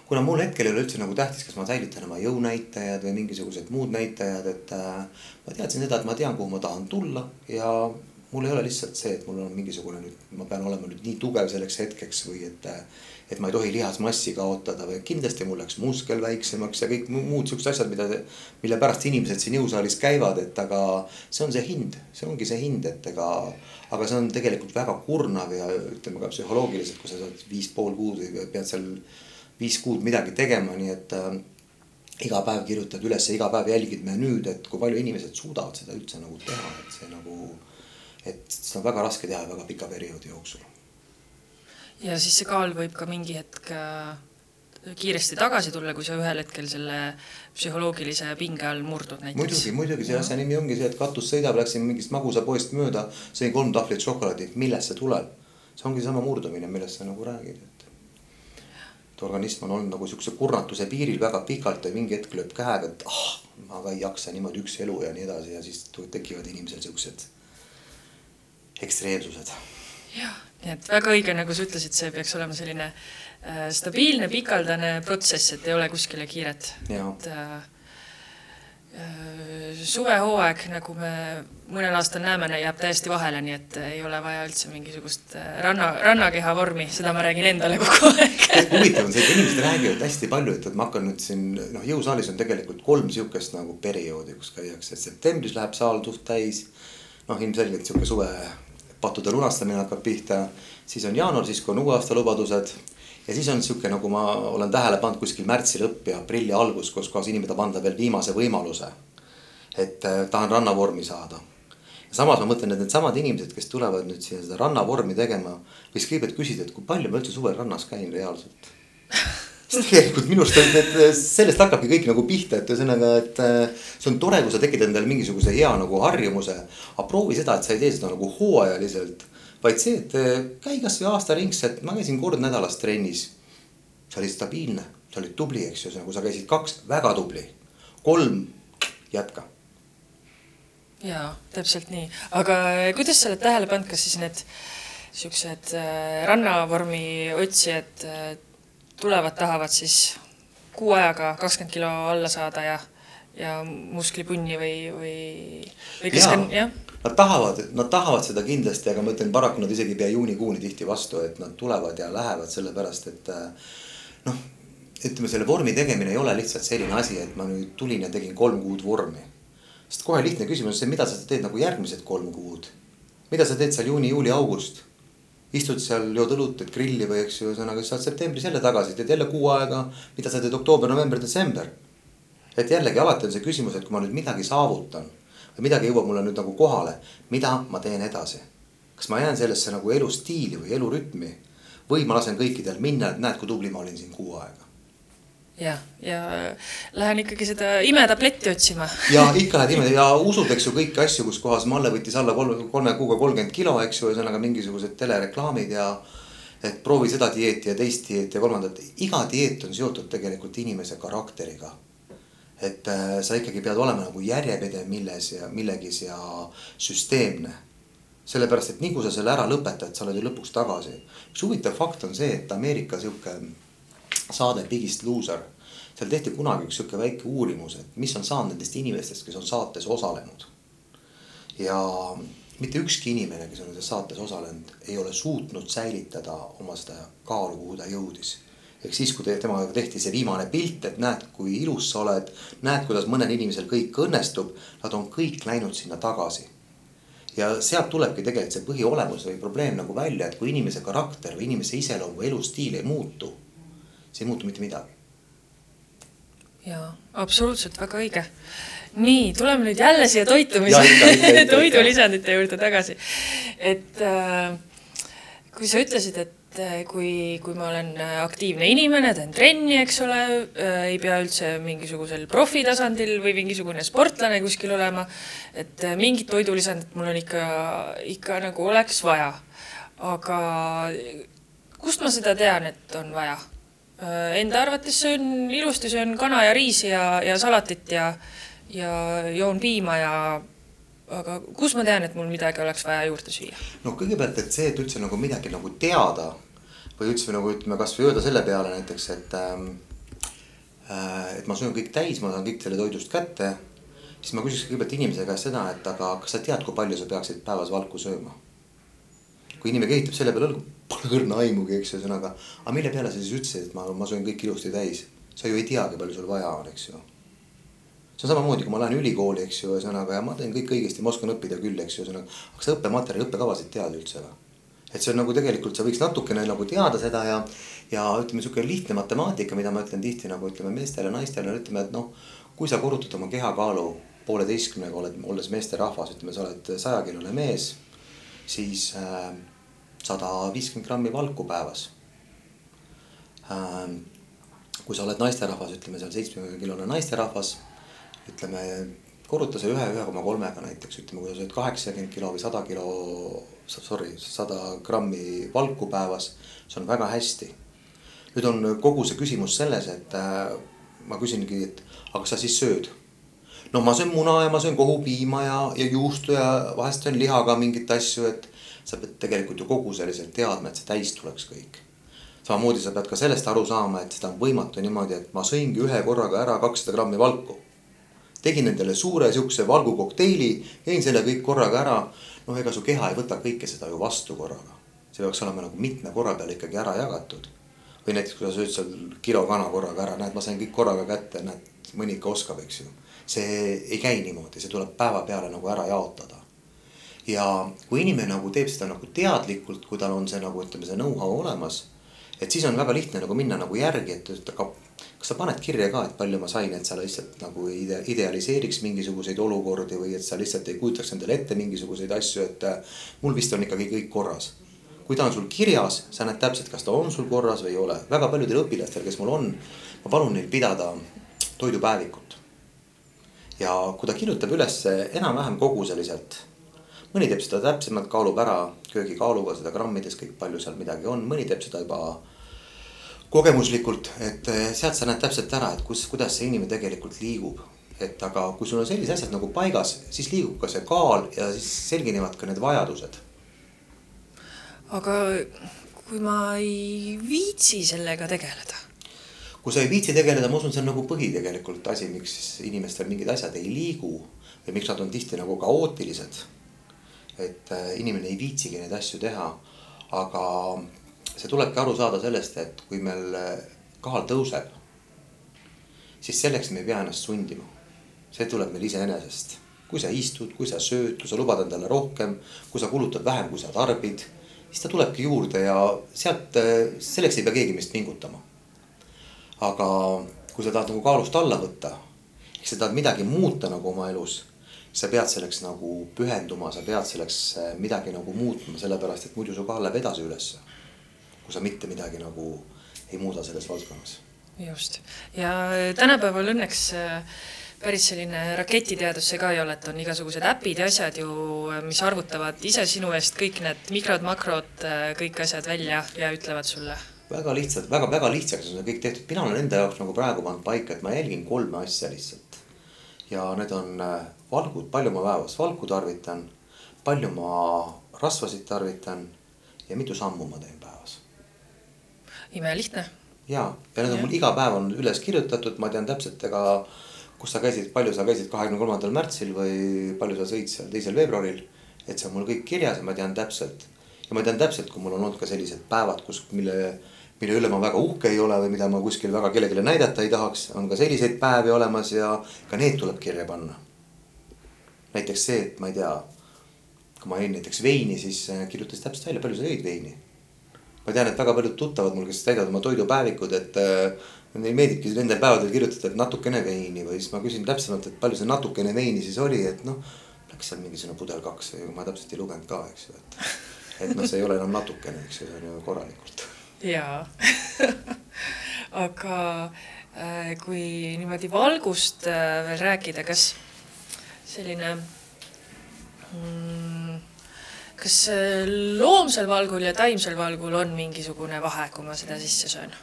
kuna mul hetkel ei ole üldse nagu tähtis, kas ma säilitan oma jõunäitajad või mingisugused muud näitajad, et äh, ma teadsin seda, et ma tean, kuhu ma tahan tulla ja mul ei ole lihtsalt see, et mul on mingisugune nüüd, ma pean olema nüüd nii tugev selleks hetkeks või et, et ma ei tohi lihasmassi kaotada või kindlasti mul läks muskel väiksemaks ja kõik muud siuksed asjad, mida, mille pärast inimesed siin jõusaalis käivad, et aga see on see hind, see ongi see hind, et ega. aga see on tegelikult väga kurnav ja ütleme ka psühholoogiliselt, kui sa saad viis pool kuud või pead seal viis kuud midagi tegema, nii et äh, iga päev kirjutad üles, iga päev jälgid menüüd, et kui palju inimesed suudavad seda üldse nagu teha, et see nagu et seda on väga raske teha väga pika perioodi jooksul. Ja siis see kaal võib ka mingi hetk äh, kiiresti tagasi tulla, kui sa ühel hetkel selle psühholoogilise pinge all murdud näiteks. muidugi, muidugi selle asja nimi ongi see, et katus sõidab, läksin mingist magusapoest mööda, sõin kolm tahvlit šokolaadi, millest see tuleb? see ongi sama murdumine, millest sa nagu räägid, et. et organism on olnud nagu siukse kurnatuse piiril väga pikalt ja mingi hetk lööb käega, et ah, ma ka ei jaksa niimoodi üks elu ja nii edasi ja siis tekivad inimesel siuksed ekstreemsused. jah, nii et väga õige, nagu sa ütlesid, see peaks olema selline äh, stabiilne, pikaldane protsess, et ei ole kuskile kiiret. et äh, äh, suvehooaeg, nagu me mõnel aastal näeme, jääb täiesti vahele, nii et ei ole vaja üldse mingisugust äh, ranna, rannakeha vormi, seda ma räägin endale kogu aeg (laughs) huvitav on see, et inimesed räägivad hästi palju, et, et ma hakkan nüüd siin noh, jõusaalis on tegelikult kolm sihukest nagu perioodi, kus käiakse, et septembris läheb saal suht täis. noh, ilmselgelt sihuke suve pattude lunastamine hakkab pihta. siis on jaanuar, siis kui on uue aasta lubadused. ja siis on sihuke, nagu ma olen tähele pannud kuskil märtsi lõpp ja aprilli algus, kus kohas inimene tahab anda veel viimase võimaluse. et äh, tahan rannavormi saada. samas ma mõtlen, et needsamad inimesed, kes tulevad nüüd siia seda rannavormi tegema, võiks kõigepealt küsida, et kui palju ma üldse suvel rannas käin reaalselt (laughs) sest tegelikult minu arust, et sellest hakkabki kõik nagu pihta, et ühesõnaga, et äh, see on tore, kui sa tekitad endale mingisuguse hea nagu harjumuse. aga proovi seda, et sa ei tee seda nagu hooajaliselt, vaid see, et äh, käi kasvõi aastaringselt, ma käisin kord nädalas trennis. sa olid stabiilne, sa olid tubli, eks ju, nagu sa käisid kaks, väga tubli. kolm, jätka jaa, täpselt nii, aga äh, kuidas sa oled tähele pannud, kas siis need siuksed rannavormi otsijad tulevad, tahavad siis kuu ajaga kakskümmend kilo alla saada ja, ja musklipunni või, või, või kes ka, jah. Nad tahavad, nad tahavad seda kindlasti, aga ma ütlen, paraku nad isegi ei pea juunikuuni tihti vastu, et nad tulevad ja lähevad sellepärast, et noh, ütleme, selle vormi tegemine ei ole lihtsalt selline asi, et ma nüüd tulin ja tegin kolm kuud vormi. sest kohe lihtne küsimus on see, mida sa teed nagu järgmised kolm kuud. mida sa teed seal juuni, juuli, august istud seal, jood õlut, teed grilli või eks ju, ühesõnaga saad septembris jälle tagasi, teed jälle kuu aega. mida sa teed oktoober, november, detsember. et jällegi alati on see küsimus, et kui ma nüüd midagi saavutan või midagi jõuab mulle nüüd nagu kohale, mida ma teen edasi. kas ma jään sellesse nagu elustiili või elurütmi või ma lasen kõikidel minna, et näed, kui tubli ma olin siin kuu aega jah, ja lähen ikkagi seda imetabletti otsima. ja ikka lähed ime ja usud, eks ju, kõiki asju, kus kohas Malle võttis alla kolme, kolme kuuga kolmkümmend kilo, eks ju, ühesõnaga mingisugused telereklaamid ja. et proovi seda dieeti ja teist dieeti ja kolmandat, iga dieet on seotud tegelikult inimese karakteriga. et äh, sa ikkagi pead olema nagu järjepidev milles ja millegis ja süsteemne sellepärast, et nii kui sa selle ära lõpetad, sa oled ju lõpuks tagasi. üks huvitav fakt on see, et Ameerika sihuke saade Biggest Loser. seal tehti kunagi üks sihuke väike uurimus, et mis on saanud nendest inimestest, kes on saates osalenud. ja mitte ükski inimene, kes on selles saates osalenud, ei ole suutnud säilitada oma seda kaalu, kuhu ta jõudis ehk siis, kui temaga tehti see viimane pilt, et näed, kui ilus sa oled, näed, kuidas mõnel inimesel kõik õnnestub, nad on kõik läinud sinna tagasi. ja sealt tulebki tegelikult see põhiolemus või probleem nagu välja, et kui inimese karakter või inimese iseloom või elustiil ei muutu see ei muutu mitte midagi. jaa, absoluutselt väga õige. nii, tuleme nüüd jälle siia toitumise, toidulisandite juurde tagasi. et äh, kui sa ütlesid, et äh, kui, kui ma olen aktiivne inimene, teen trenni, eks ole äh,, ei pea üldse mingisugusel profitasandil või mingisugune sportlane kuskil olema, et äh, mingit toidulisandit mul on ikka, ikka nagu oleks vaja. aga kust ma seda tean, et on vaja? Äh, enda arvates söön ilusti, söön kana ja riisi ja, ja salatit ja, ja joon piima ja aga kus ma tean, et mul midagi oleks vaja juurde süüa? no kõigepealt, et see, et üldse nagu midagi nagu teada või üldse nagu ütleme, kasvõi öelda selle peale näiteks, et ähm,. Äh, et ma söön kõik täis, ma saan kõik selle toidust kätte. siis ma küsiks kõigepealt inimese käest seda, et aga kas sa tead, kui palju sa peaksid päevas valku sööma? kui inimene kehitab selle peale õlgu pole õrna aimugi, eks ühesõnaga. aga mille peale sa siis ütlesid, et ma, ma söön kõik ilusti täis? sa ju ei teagi, palju sul vaja on, eks ju. see on samamoodi, kui ma lähen ülikooli, eks ju, ühesõnaga ja ma teen kõik õigesti, ma oskan õppida küll, eks ju, ühesõnaga. aga sa õppematerjali, õppekavasid tead üldse või? et see on nagu tegelikult, sa võiks natukene nagu teada seda ja, ja ütleme, sihuke lihtne matemaatika, mida ma ütlen tihti nagu ütleme meestele, naistele, ütleme, et noh. kui sa korrutad oma kehakaalu pooleteistkümnega, oled, olles meesterahvas, ütleme, sa oled sajakilone mees, siis äh, sada viiskümmend grammi valku päevas. Ähm, kui sa oled naisterahvas, ütleme seal seitsmekümne kilone naisterahvas, ütleme korruta see ühe, ühe koma kolmega näiteks, ütleme, kui sa sööd kaheksakümmend kilo või sada kilo, sorry, sada grammi valku päevas, see on väga hästi. nüüd on kogu see küsimus selles, et äh, ma küsingi, et aga kas sa siis sööd? no ma söön muna ja ma söön kohupiima ja, ja juustu ja vahest söön lihaga mingeid asju, et sa pead tegelikult ju kogu selliselt teadma, et see täis tuleks kõik. samamoodi sa pead ka sellest aru saama, et seda on võimatu niimoodi, et ma sõingi ühe korraga ära kakssada grammi valku. tegin endale suure siukse valgukokteili, jõin selle kõik korraga ära. noh, ega su keha ei võta kõike seda ju vastu korraga. see peaks olema nagu mitme korra peale ikkagi ära jagatud. või näiteks, kui sa sööd seal kilo kana korraga ära, näed, ma sain kõik korraga kätte, näed, mõni ikka oskab, eks ju. see ei käi niimoodi, see tuleb päeva peale nagu ära jaotada ja kui inimene nagu teeb seda nagu teadlikult, kui tal on see nagu ütleme, see know-how olemas. et siis on väga lihtne nagu minna nagu järgi, et, et aga kas sa paned kirja ka, et palju ma sain, et sa lihtsalt nagu ide, idealiseeriks mingisuguseid olukordi või et sa lihtsalt ei kujutaks endale ette mingisuguseid asju, et äh, mul vist on ikkagi kõik korras. kui ta on sul kirjas, sa näed täpselt, kas ta on sul korras või ei ole. väga paljudel õpilastel, kes mul on, ma palun neil pidada toidupäevikut. ja kui ta kirjutab üles enam-vähem koguseliselt mõni teeb seda täpsemalt, kaalub ära köögikaaluga seda grammides kõik, palju seal midagi on, mõni teeb seda juba kogemuslikult, et eh, sealt sa näed täpselt ära, et kus, kuidas see inimene tegelikult liigub. et aga kui sul on sellised asjad nagu paigas, siis liigub ka see kaal ja siis selginevad ka need vajadused. aga kui ma ei viitsi sellega tegeleda? kui sa ei viitsi tegeleda, ma usun, see on nagu põhi tegelikult asi, miks inimestel mingid asjad ei liigu või miks nad on tihti nagu kaootilised. Et äh, inimene ei viitsigi neid asju teha, aga see tulebki aru saada sellest, et kui meil äh, kaal tõuseb, siis selleks me ei pea ennast sundima. see tuleb meil iseenesest. kui sa istud, kui sa sööd, kui sa lubad endale rohkem, kui sa kulutad vähem, kui sa tarbid, siis ta tulebki juurde ja sealt, äh, selleks ei pea keegi meist pingutama. aga kui sa tahad nagu kaalust alla võtta, ehk sa tahad midagi muuta nagu oma elus sa pead selleks nagu pühenduma, sa pead selleks äh, midagi nagu muutma, sellepärast et muidu su kaal läheb edasi ülesse. kui sa mitte midagi nagu ei muuda selles valdkonnas. just ja tänapäeval õnneks äh, päris selline raketiteadus see ka ei ole, et on igasugused äpid ja asjad ju, mis arvutavad ise sinu eest kõik need mikrod, makrod, äh, kõik asjad välja ja ütlevad sulle. väga lihtsalt väga,, väga-väga lihtsaks on see kõik tehtud, mina olen enda jaoks nagu praegu pannud paika, et ma jälgin kolme asja lihtsalt. ja need on valgud, palju ma päevas valku tarvitan, palju ma rasvasid tarvitan ja mitu sammu ma teen päevas. imelihtne. ja, ja need on mul iga päev on üles kirjutatud, ma tean täpselt, ega kus sa käisid, palju sa käisid kahekümne kolmandal märtsil või palju sa sõid seal teisel veebruaril. et see on mul kõik kirjas ja ma tean täpselt ja ma tean täpselt, kui mul on olnud ka sellised päevad, kus, mille mille üle ma väga uhke ei ole või mida ma kuskil väga kellelegi näidata ei tahaks, on ka selliseid päevi olemas ja ka need tuleb kirja panna näiteks see, et ma ei tea, kui ma jõin näiteks veini, siis äh, kirjutasin täpselt välja, palju sa jõid veini. ma tean, et väga paljud tuttavad mul, kes täidavad oma toidupäevikud, et äh, neile meeldibki nendel päevadel kirjutada, et natukene veini või siis ma küsin täpsemalt, et palju see natukene veini siis oli, et noh. Läks seal mingisugune pudel kaks või ma täpselt ei lugenud ka, eks ju, et, et noh, see ei ole enam natukene, eks ju, see on ju korralikult. jaa (laughs) aga äh, kui niimoodi valgust äh, veel rääkida, kas selline mm, kas loomsel valgul ja taimsel valgul on mingisugune vahe, kui ma seda sisse söön?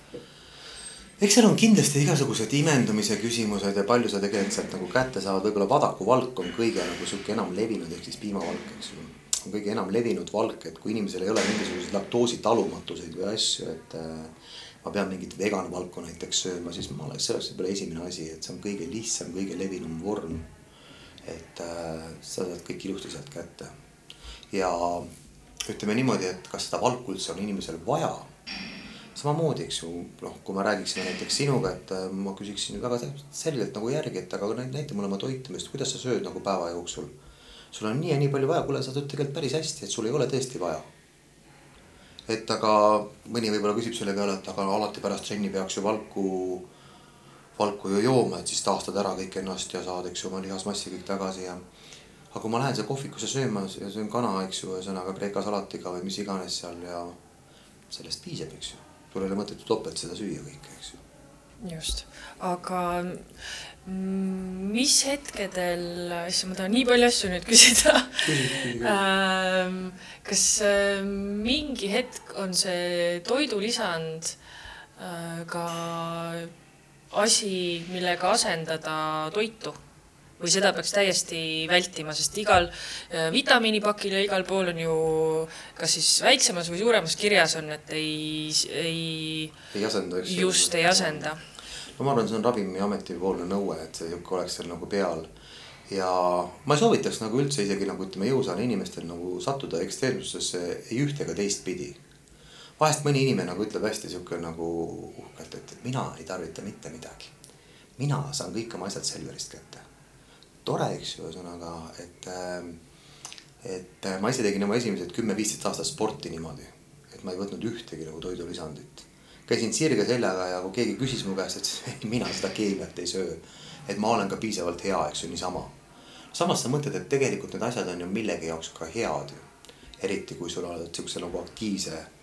eks seal on kindlasti igasugused imendumise küsimused ja palju sa tegelikult sealt nagu kätte saad, võib-olla vadakuvalk on kõige nagu sihuke enam levinud, ehk siis piimavalk, eks ju. on kõige enam levinud valk, et kui inimesel ei ole mingisuguseid laktoositalumatuseid või asju, et äh, ma pean mingit veganvalku näiteks sööma, siis ma oleks, see oleks võib-olla esimene asi, et see on kõige lihtsam, kõige levinum vorm et äh, sa saad kõik ilusti sealt kätte. ja ütleme niimoodi, et kas seda valku üldse on inimesel vaja. samamoodi, eks ju, noh, kui me räägiksime näiteks sinuga, et äh, ma küsiksin väga selgelt nagu järgi, et aga näita mulle oma toitumist, kuidas sa sööd nagu päeva jooksul. sul on nii ja nii palju vaja, kuule, sa sööd tegelikult päris hästi, et sul ei ole tõesti vaja et aga mõni võib-olla küsib selle peale, et aga alati pärast trenni peaks ju valku valku ju jooma, et siis taastad ära kõik ennast ja saad, eks ju, oma lihasmassi kõik tagasi ja. aga kui ma lähen siia kohvikusse sööma ja söön kana, eks ju, ühesõnaga kreeka salatiga või mis iganes seal ja sellest piisab, eks ju. sul ei ole mõtet ju topelt seda süüa kõike, eks ju. just, aga mis hetkedel, issand, ma tahan nii palju asju nüüd küsida ähm, kas äh, mingi hetk on see toidulisand äh, ka asi, millega asendada toitu või seda peaks täiesti vältima, sest igal äh, vitamiinipakil ja igal pool on ju kas siis väiksemas või suuremas kirjas on, et ei, ei. ei asenda, eks ju. just, ei asenda. no ma arvan, see on Ravimiameti poolne nõue, et see sihuke oleks seal nagu peal. ja ma ei soovitaks nagu üldse isegi nagu ütleme, jõusaane inimestel nagu sattuda ekstreemsusesse ei ühte ega teistpidi vahest mõni inimene nagu ütleb hästi sihuke nagu uhkelt, et mina ei tarvita mitte midagi. mina saan kõik oma asjad Selverist kätte. tore, eks ju, ühesõnaga, et, ähm, et äh, ma ise tegin oma esimesed kümme-viisteist aastat sporti niimoodi, et ma ei võtnud ühtegi nagu toidulisandit. käisin sirge seljaga ja kui keegi küsis mu käest, et (laughs) mina seda keemiat ei söö. et ma olen ka piisavalt hea, eks ju, niisama. samas sa mõtled, et tegelikult need asjad on ju millegi jaoks ka head ju. eriti kui sul oled siukse nagu aktiivse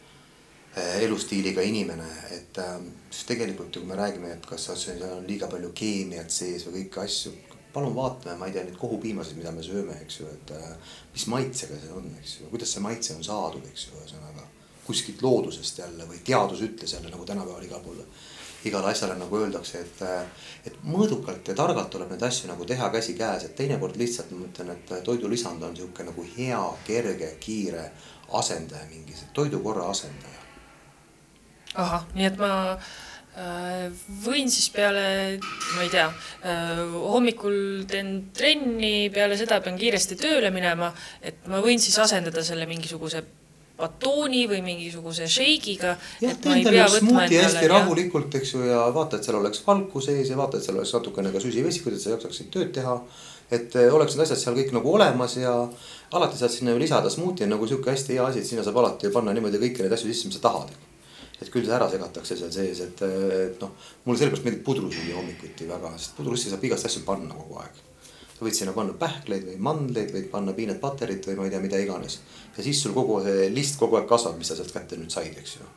elustiiliga inimene, et ähm, siis tegelikult ju kui me räägime, et kas seal on liiga palju keemiat sees või kõiki asju. palun vaatame, ma ei tea, neid kohupiimasid, mida me sööme, eks ju, et äh, mis maitsega see on, eks ju, kuidas see maitse on saadud, eks ju, ühesõnaga. kuskilt loodusest jälle või teadus ütles jälle nagu tänapäeval igal pool. igale asjale nagu öeldakse, et, äh, et mõõdukalt ja targalt tuleb neid asju nagu teha käsikäes, et teinekord lihtsalt ma mõtlen, et toidulisand on sihuke nagu hea, kerge, kiire asendaja mingi, toidukorra asendaja ahah, nii et ma Äh, võin siis peale, ma ei tea, äh, hommikul teen trenni, peale seda pean kiiresti tööle minema, et ma võin siis asendada selle mingisuguse batooni või mingisuguse šeigiga. jah, tee endale smuuti hästi ja... rahulikult, eks ju, ja vaata, et seal oleks valku sees ja vaata, et seal oleks natukene ka süsivesikuid, et sa jaksaksid tööd teha. et eh, oleks need asjad seal kõik nagu olemas ja alati saad sinna ju lisada, smuuti on nagu sihuke hästi hea asi, et sinna saab alati ju panna niimoodi kõiki neid asju sisse, mis sa tahad et küll see ära segatakse seal sees, et, et noh, mulle sellepärast meeldib pudru süüa hommikuti väga, sest pudrusse saab igast asju panna kogu aeg. sa võid sinna panna pähkleid või mandleid, võid panna peanut butter'it või ma ei tea, mida iganes. ja siis sul kogu see list kogu aeg kasvab, mis sa sealt kätte nüüd said, eks ju.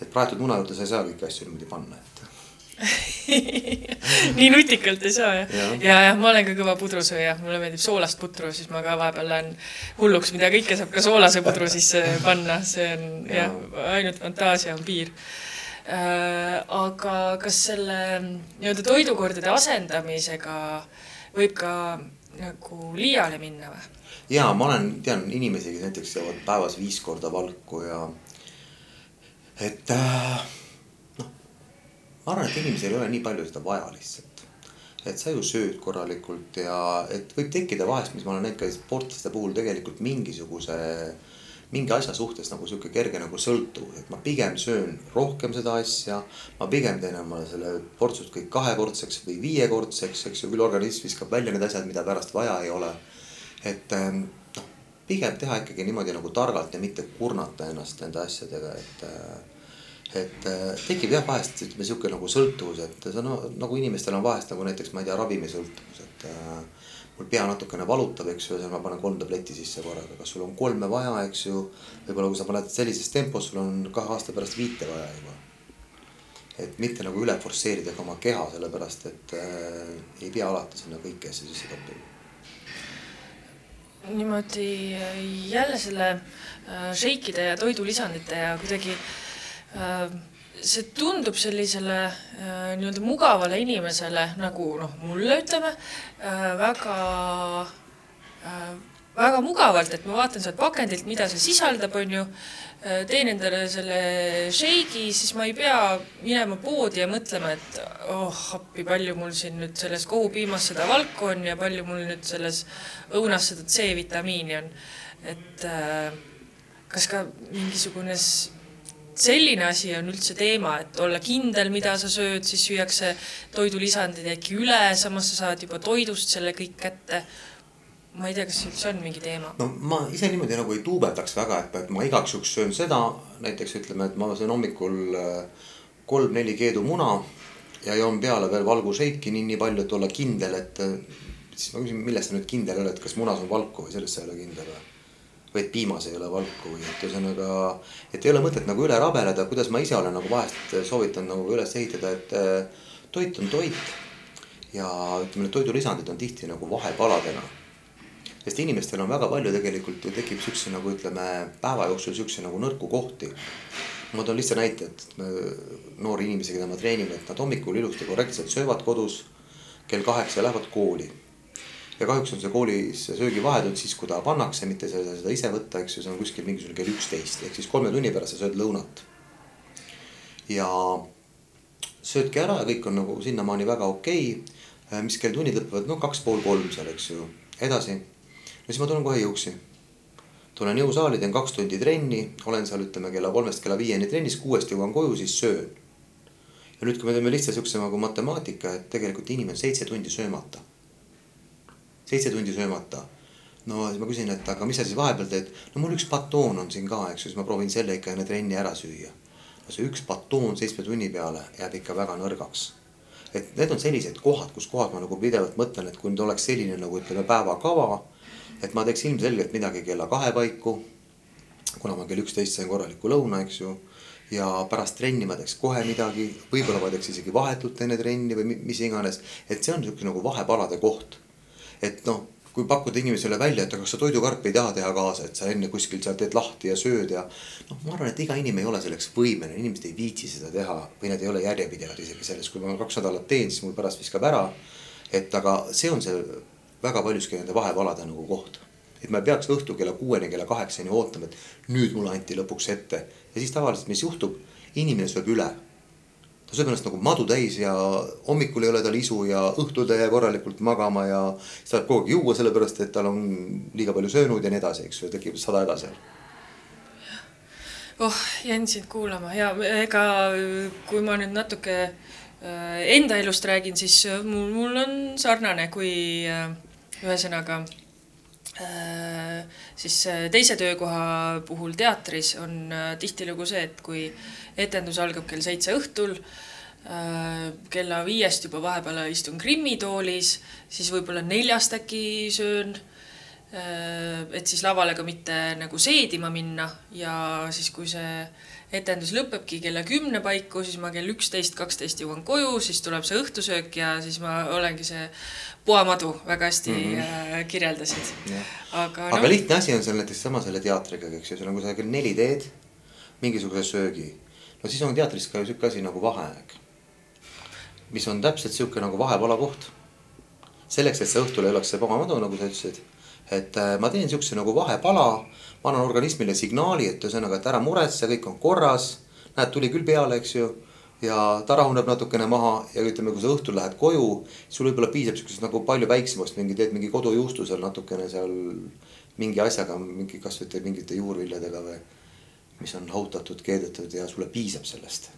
et praetud muna juurde sa ei saa kõiki asju niimoodi panna, (laughs) nii nutikalt ei saa jah. ja, ja, ja ma olen ka kõva pudrusööja, mulle meeldib soolast putru, siis ma ka vahepeal lähen hulluks, mida kõike saab ka soolase pudru sisse panna, see on ja. jah, ainult fantaasia on piir äh,. aga kas selle nii-öelda toidukordade asendamisega võib ka nagu liiale minna või? ja ma olen, tean inimesi, kes näiteks joovad päevas viis korda valku ja et äh, ma arvan, et inimesel ei ole nii palju seda vaja lihtsalt. et sa ju sööd korralikult ja et võib tekkida vahest, mis ma olen näinud ka sportlaste puhul tegelikult mingisuguse mingi asja suhtes nagu sihuke kerge nagu sõltuvus, et ma pigem söön rohkem seda asja. ma pigem teen omale selle portsud kõik kahekordseks või viiekordseks, eks ju, küll organism viskab välja need asjad, mida pärast vaja ei ole. et ähm, noh, pigem teha ikkagi niimoodi nagu targalt ja mitte kurnata ennast nende asjadega, et äh, et äh, tekib jah, vahest ütleme sihuke nagu sõltuvus, et see on no, nagu inimestel on vahest nagu näiteks ma ei tea, ravimissõltuvus, et äh, mul pea natukene valutab, eks ju, siis ma panen kolm tabletti sisse korraga, kas sul on kolme vaja, eks ju. võib-olla kui sa paned sellises tempos, sul on kahe aasta pärast viite vaja juba. et mitte nagu üle forsseerida ka oma keha, sellepärast et äh, ei pea alati sinna kõiki asju sisse toppima niimoodi äh, jälle selle äh, šeikide ja toidulisandite ja kuidagi Äh, see tundub sellisele äh, nii-öelda mugavale inimesele nagu noh, mulle ütleme äh, väga väga mugavalt, et ma vaatan sealt pakendilt, mida see sisaldab, on ju. teen endale selle shake'i, siis ma ei pea minema poodi ja mõtlema, et oh appi, palju mul siin nüüd selles kohupiimas seda valku on ja palju mul nüüd selles õunas seda C-vitamiini on. et kas ka mingisugune selline asi on üldse teema, et olla kindel, mida sa sööd, siis süüakse toidulisandid äkki üle, samas sa saad juba toidust selle kõik kätte. ma ei tea, kas üldse on mingi teema. no ma ise niimoodi nagu ei duubeldaks väga, et, et ma igaks juhuks söön seda, näiteks ütleme, et ma söön hommikul äh, kolm-neli keedumuna ja joon peale veel valgušeiki nii, nii palju, et olla kindel, et äh, siis ma küsin, milles sa nüüd kindel oled, kas munas on valku või selles sa ei ole kindel või? Et piimas ei ole valku või et ühesõnaga, et ei ole mõtet nagu üle rabeleda, kuidas ma ise olen nagu vahest soovitan nagu üles ehitada, et äh, toit on toit. ja ütleme, need toidulisandid on tihti nagu vahepaladena. sest inimestel on väga palju tegelikult ju tekib siukse nagu ütleme päeva jooksul siukse nagu nõrku kohti. ma toon lihtsa näite, et noori inimesi, keda ma treenin, et nad hommikul ilusti korrektselt söövad kodus kell kaheksa lähevad kooli ja kahjuks on see koolis söögivahetund siis, kui ta pannakse, mitte sa ei saa seda ise võtta, eks ju, see on kuskil mingisugune kell üksteist ehk siis kolme tunni pärast sa sööd lõunat. ja söödki ära ja kõik on nagu sinnamaani väga okei okay.. mis kell tunnid lõpevad, no kaks pool kolm seal, eks ju, edasi. no siis ma tulen kohe jõuksi. tulen jõusaali, teen kaks tundi trenni, olen seal ütleme kella kolmest kella viieni trennis, kuuest jõuan koju, siis söön. ja nüüd, kui me teeme lihtsa siukse nagu matemaatika, et tegelikult inimene on seitse tundi söömata seitse tundi söömata. no siis ma küsin, et aga mis sa siis vahepeal teed, no mul üks batoon on siin ka, eks ju, siis ma proovin selle ikka enne trenni ära süüa. no see üks batoon seitsme tunni peale jääb ikka väga nõrgaks. et need on sellised kohad, kus kohad ma nagu pidevalt mõtlen, et kui nüüd oleks selline nagu ütleme päevakava. et ma teeks ilmselgelt midagi kella kahe paiku. kuna ma kell üksteist sain korraliku lõuna, eks ju ja pärast trenni ma teeks kohe midagi, võib-olla ma teeks isegi vahetult enne trenni või mis iganes, et see on sihuke nagu vahepalade koht et noh, kui pakkuda inimesele välja, et aga kas sa toidukarpi ei taha teha kaasa, et sa enne kuskil seal teed lahti ja sööd ja. noh, ma arvan, et iga inimene ei ole selleks võimeline, inimesed ei viitsi seda teha või nad ei ole järjepidevad isegi selles, kui ma kaks nädalat teen, siis mul pärast viskab ära. et aga see on see väga paljuski nende vahepalade nagu koht et ma ei peaks õhtul kella kuueni, kella kaheksani ootama, et nüüd mulle anti lõpuks ette ja siis tavaliselt, mis juhtub, inimene sööb üle. Ta sööb ennast nagu madu täis ja hommikul ei ole tal isu ja õhtul ta ei jää korralikult magama ja siis tahab kogu aeg juua, sellepärast et tal on liiga palju söönud ja nii edasi, eks ju, tekib sada häda seal. oh, jäin sind kuulama ja ega kui ma nüüd natuke äh, enda elust räägin, siis mul, mul on sarnane, kui äh, ühesõnaga Äh, siis äh, teise töökoha puhul teatris on äh, tihtilugu see, et kui etendus algab kell seitse õhtul, kella viiest juba vahepeal istun grimmitoolis, siis võib-olla neljast äkki söön. et siis lavale ka mitte nagu seedima minna ja siis, kui see etendus lõpebki kella kümne paiku, siis ma kell üksteist, kaksteist jõuan koju, siis tuleb see õhtusöök ja siis ma olengi see puamadu väga hästi mm -hmm. kirjeldasid. aga, aga no, lihtne asi on seal näiteks sama selle teatriga, eks ju, seal on kusagil neli teed, mingisuguse söögi. No siis on teatris ka ju sihuke asi nagu vaheaeg. mis on täpselt sihuke nagu vahepala koht. selleks, et see õhtul ei oleks see puamadu, nagu sa ütlesid et äh, ma teen siukse nagu vahepala, ma annan organismile signaali, et ühesõnaga, et ära muretse, kõik on korras. näed, tuli küll peale, eks ju ja ta rahuneb natukene maha ja ütleme, kui sa õhtul lähed koju, sul võib-olla piisab siuksest nagu palju väiksemast, mingi teed mingi kodujuustu seal natukene seal mingi asjaga, mingi kasvõi mingite juurviljadega või. Mis on hautatud, keedetud ja sulle piisab sellest.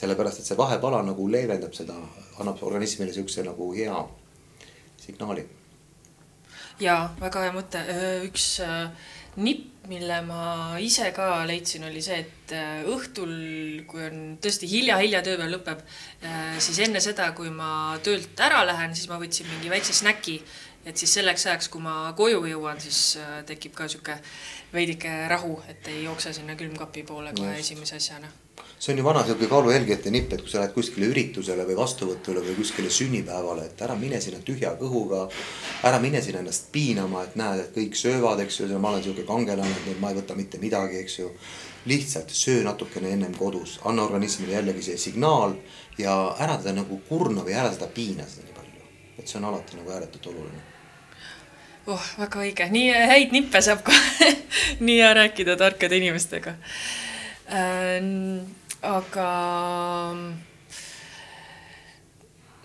sellepärast, et see vahepala nagu leevendab seda, annab organismile siukse nagu hea signaali. ja väga hea mõte, üks äh, nipp mille ma ise ka leidsin, oli see, et äh, õhtul, kui on tõesti hilja-hilja tööpäev lõpeb, äh, siis enne seda, kui ma töölt ära lähen, siis ma võtsin mingi väikse snäki. Et siis selleks ajaks, kui ma koju jõuan, siis äh, tekib ka sihuke veidike rahu, et ei jookse sinna külmkapi poole kohe esimese asjana see on ju vana sihuke kaalujälgijate nipp, et kui sa lähed kuskile üritusele või vastuvõtule või kuskile sünnipäevale, et ära mine sinna tühja kõhuga. ära mine sinna ennast piinama, et näed, et kõik söövad, eks ju, ma olen sihuke kangelane, et ma ei võta mitte midagi, eks ju. lihtsalt söö natukene ennem kodus, anna organismile jällegi see signaal ja ära teda nagu kurna või ära seda piina seda nii palju. et see on alati nagu ääretult oluline oh, väga õige, nii häid nippe saab ka (laughs) nii hea rääkida tarkade inimestega. Äh, aga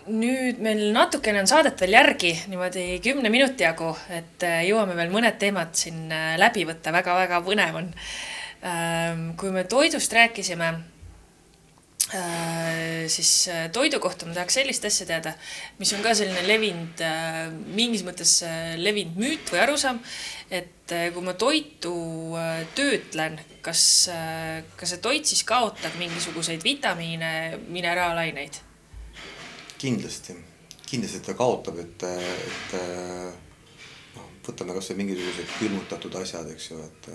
nüüd meil natukene on saadet veel järgi, niimoodi kümne minuti jagu, et äh, jõuame veel mõned teemad siin äh, läbi võtta. Väga,, väga-väga põnev on. Ähm, kui me toidust rääkisime Äh, siis äh, toidu kohta ma tahaks sellist asja teada, mis on ka selline levinud, äh, mingis mõttes levinud müüt või arusaam, et kui ma toitu töötlen, kas, kas see toit siis kaotab mingisuguseid vitamiine, mineraalaineid? kindlasti, kindlasti ta kaotab, et, et noh, võtame kasvõi mingisugused külmutatud asjad, eks ju, et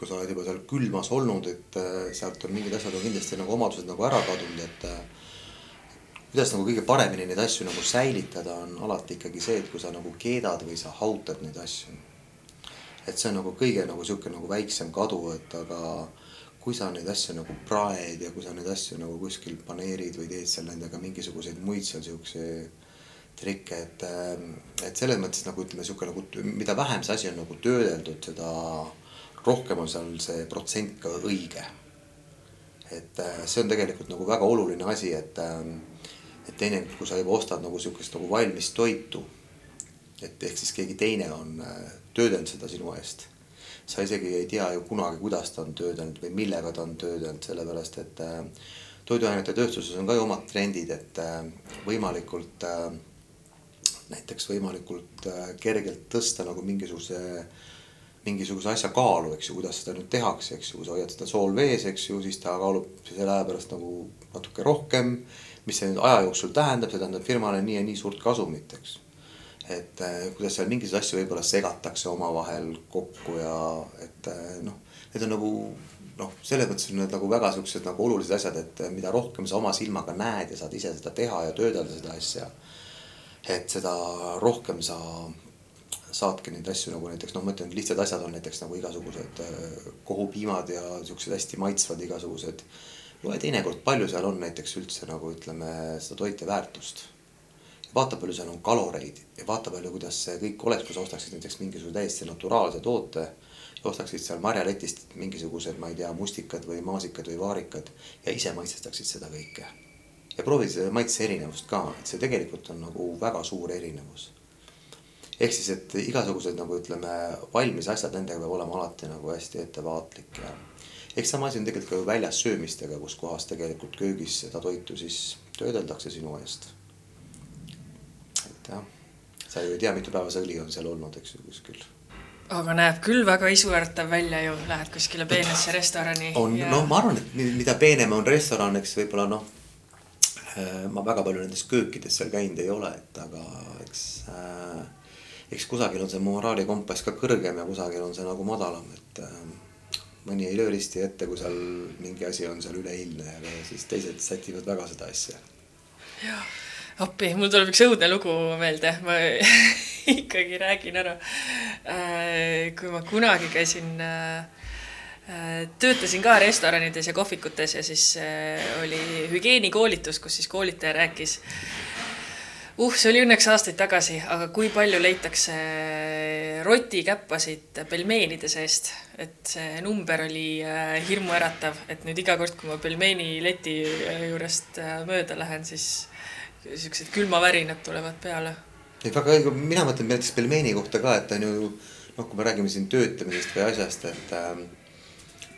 kui sa oled juba seal külmas olnud, et äh, sealt on mingid asjad on kindlasti nagu omadused nagu ära kadunud, et äh, kuidas nagu kõige paremini neid asju nagu säilitada, on alati ikkagi see, et kui sa nagu keedad või sa hautad neid asju. et see on nagu kõige nagu sihuke nagu väiksem kadu, et aga kui sa neid asju nagu praed ja kui sa neid asju nagu kuskil paneerid või teed seal nendega mingisuguseid muid seal siukse trikke, et, äh, et selles mõttes nagu ütleme, sihuke nagu, mida vähem see asi on nagu töödeldud, seda rohkem on seal see protsent ka õige. et äh, see on tegelikult nagu väga oluline asi, et, äh, et teinekord, kui sa juba ostad nagu sihukest nagu valmis toitu. et ehk siis keegi teine on äh, töödelnud seda sinu eest. sa isegi ei tea ju kunagi, kuidas ta on töödelnud või millega ta on töödelnud, sellepärast et toiduainete tööstuses on ka ju omad trendid, et võimalikult näiteks võimalikult kergelt tõsta nagu mingisuguse mingisuguse asja kaalu, eks ju, kuidas seda nüüd tehakse, eks ju, sa hoiad seda sool vees, eks ju, siis ta kaalub selle aja pärast nagu natuke rohkem. mis see nüüd aja jooksul tähendab, see tähendab firmale nii ja nii suurt kasumit, eks. et eh, kuidas seal mingisuguseid asju võib-olla segatakse omavahel kokku ja et eh, noh, need on nagu noh, selles mõttes on need nagu väga siuksed nagu olulised asjad, et mida rohkem sa oma silmaga näed ja saad ise seda teha ja töödelda seda asja. et seda rohkem sa saadki neid asju nagu näiteks noh, ma ütlen, lihtsad asjad on näiteks nagu igasugused äh, kohupiimad ja siuksed hästi maitsvad igasugused. loe teinekord, palju seal on näiteks üldse nagu ütleme seda toite väärtust. vaata, palju seal on kaloreid ja vaata palju, kuidas see kõik oleks, kui sa ostaksid näiteks mingisuguse täiesti naturaalse toote. ostaksid seal marjaletist mingisugused, ma ei tea, mustikad või maasikad või vaarikad ja ise maitsestaksid seda kõike. ja proovi seda maitse erinevust ka, et see tegelikult on nagu väga suur erinevus. Ehk siis, et igasugused nagu ütleme, valmis asjad, nendega peab olema alati nagu hästi ettevaatlik ja eks sama asi on tegelikult ka ju väljas söömistega, kus kohas tegelikult köögis seda toitu siis töödeldakse sinu eest. et jah, sa ju ei tea, mitu päeva see õli on seal olnud, eks ju, kuskil aga näeb küll väga isuäratav välja ju, lähed kuskile peenesse restorani. on ja..., noh, ma arvan, et mida peenem on restoran, eks võib-olla noh, äh, ma väga palju nendes köökides seal käinud ei ole, et aga eks äh,, eks kusagil on see moraalikompass ka kõrgem ja kusagil on see nagu madalam, et äh, mõni ei löö risti ette, kui seal mingi asi on seal üleilmne, aga siis teised sätivad väga seda asja. jah appi, mul tuleb üks õudne lugu meelde, ma (laughs) ikkagi räägin ära. Äh, kui ma kunagi käisin, äh, äh, töötasin ka restoranides ja kohvikutes ja siis oli hügieenikoolitus, kus siis koolitaja rääkis. Uh, see oli õnneks aastaid tagasi, aga kui palju leitakse rotikäppasid pelmeenide seest, et see number oli hirmuäratav, et nüüd iga kord, kui ma pelmeenileti juurest mööda lähen, siis siuksed külmavärinad tulevad peale. ei, väga õige, mina mõtlen näiteks pelmeeni kohta ka, et on ju noh, kui me räägime siin töötamisest või asjast, et äh,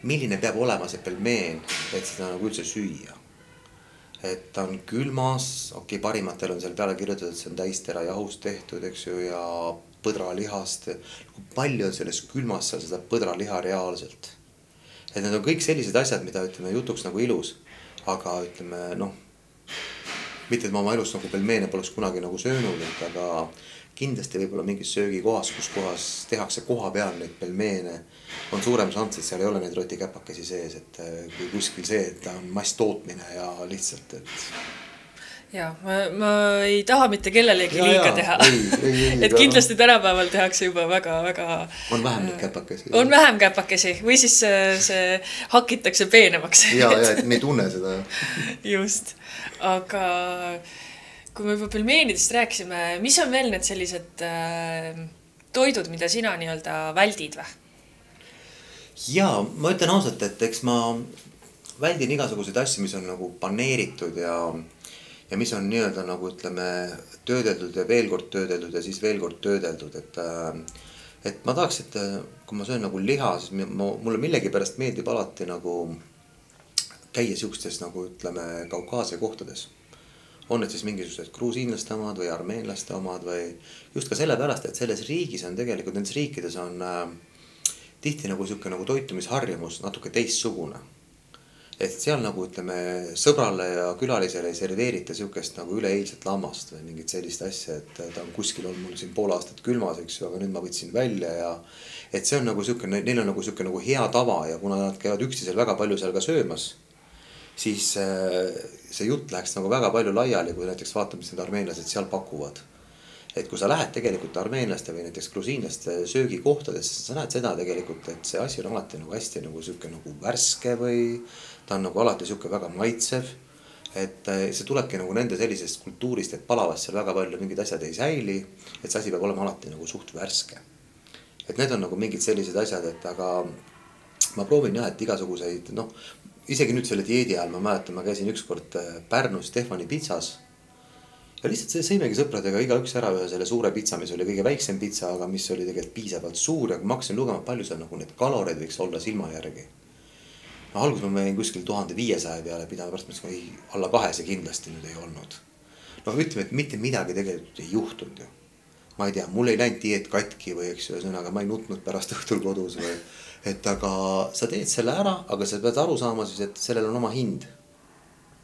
milline peab olema see pelmeen, et seda nagu üldse süüa. Et ta on külmas, okei okay,, parimatel on seal peale kirjutatud, see on täisterajahust tehtud, eks ju, ja põdralihast. kui palju on selles külmas seal seda põdraliha reaalselt? et need on kõik sellised asjad, mida ütleme jutuks nagu ilus, aga ütleme noh mitte, et ma oma elus nagu pelmeene poleks kunagi nagu söönud, et aga kindlasti võib-olla mingis söögikohas, kus kohas tehakse koha peal neid pelmeene, on suurem šanss, et seal ei ole neid rotikäpakesi sees, et äh, kui kuskil see, et ta on masstootmine ja lihtsalt, et ja ma, ma ei taha mitte kellelegi ja, liiga ja, teha. (laughs) et kindlasti tänapäeval tehakse juba väga-väga. on vähem neid käpakesi. on vähem käpakesi või siis see, see hakitakse peenemaks ja, ja et me ei (laughs) tunne seda. just, aga kui me juba pelmeenidest rääkisime, mis on veel need sellised äh, toidud, mida sina nii-öelda väldid või? ja ma ütlen ausalt, et eks ma väldin igasuguseid asju, mis on nagu paneeritud ja ja mis on nii-öelda nagu ütleme, töödeldud ja veel kord töödeldud ja siis veel kord töödeldud, et äh, et ma tahaks, et kui ma söön nagu liha, siis ma, mulle millegipärast meeldib alati nagu käia siukestes nagu ütleme, Kaukaasia kohtades. On need siis mingisugused grusiinlaste omad või armeenlaste omad või just ka sellepärast, et selles riigis on tegelikult, nendes riikides on äh, tihti nagu sihuke nagu toitumisharjumus natuke teistsugune et seal nagu ütleme, sõbrale ja külalisele ei serveerita sihukest nagu üleeilset lammast või mingit sellist asja, et ta on kuskil olnud mul siin pool aastat külmas, eks ju, aga nüüd ma võtsin välja ja. et see on nagu sihuke, neil on nagu sihuke nagu hea tava ja kuna nad käivad üksteisel väga palju seal ka söömas. Siis äh, see jutt läheks nagu väga palju laiali, kui näiteks vaatame, mis need armeenlased seal pakuvad et kui sa lähed tegelikult armeenlaste või näiteks grusiinlaste söögikohtadesse, sa näed seda tegelikult, et see asi on alati nagu hästi nagu sihuke nagu värske või ta on nagu alati sihuke väga maitsev. et eh, see tulebki nagu nende sellisest kultuurist, et palavas seal väga palju mingid asjad ei säili. et see asi peab olema alati nagu suht värske. et need on nagu mingid sellised asjad, et aga ma proovin jah, et igasuguseid noh, isegi nüüd selle dieedi ajal ma mäletan, ma käisin ükskord eh, Pärnus Stefani pitsas ja lihtsalt sõimegi sõpradega igaüks ära ühe selle suure pitsa, mis oli kõige väiksem pitsa, aga mis oli tegelikult piisavalt suur ja kui ma hakkasin lugema, palju seal nagu need kaloreid võiks olla silma järgi no alguses ma jäin kuskil tuhande viiesaja peale pidama, pärast mõtlesin, ei alla kahe see kindlasti nüüd ei olnud. noh, ütleme, et mitte midagi tegelikult ei juhtunud ju. ma ei tea, mul ei läinud dieet katki või eks ühesõnaga ma ei nutnud pärast õhtul kodus või. Et aga sa teed selle ära, aga sa pead aru saama siis, et sellel on oma hind.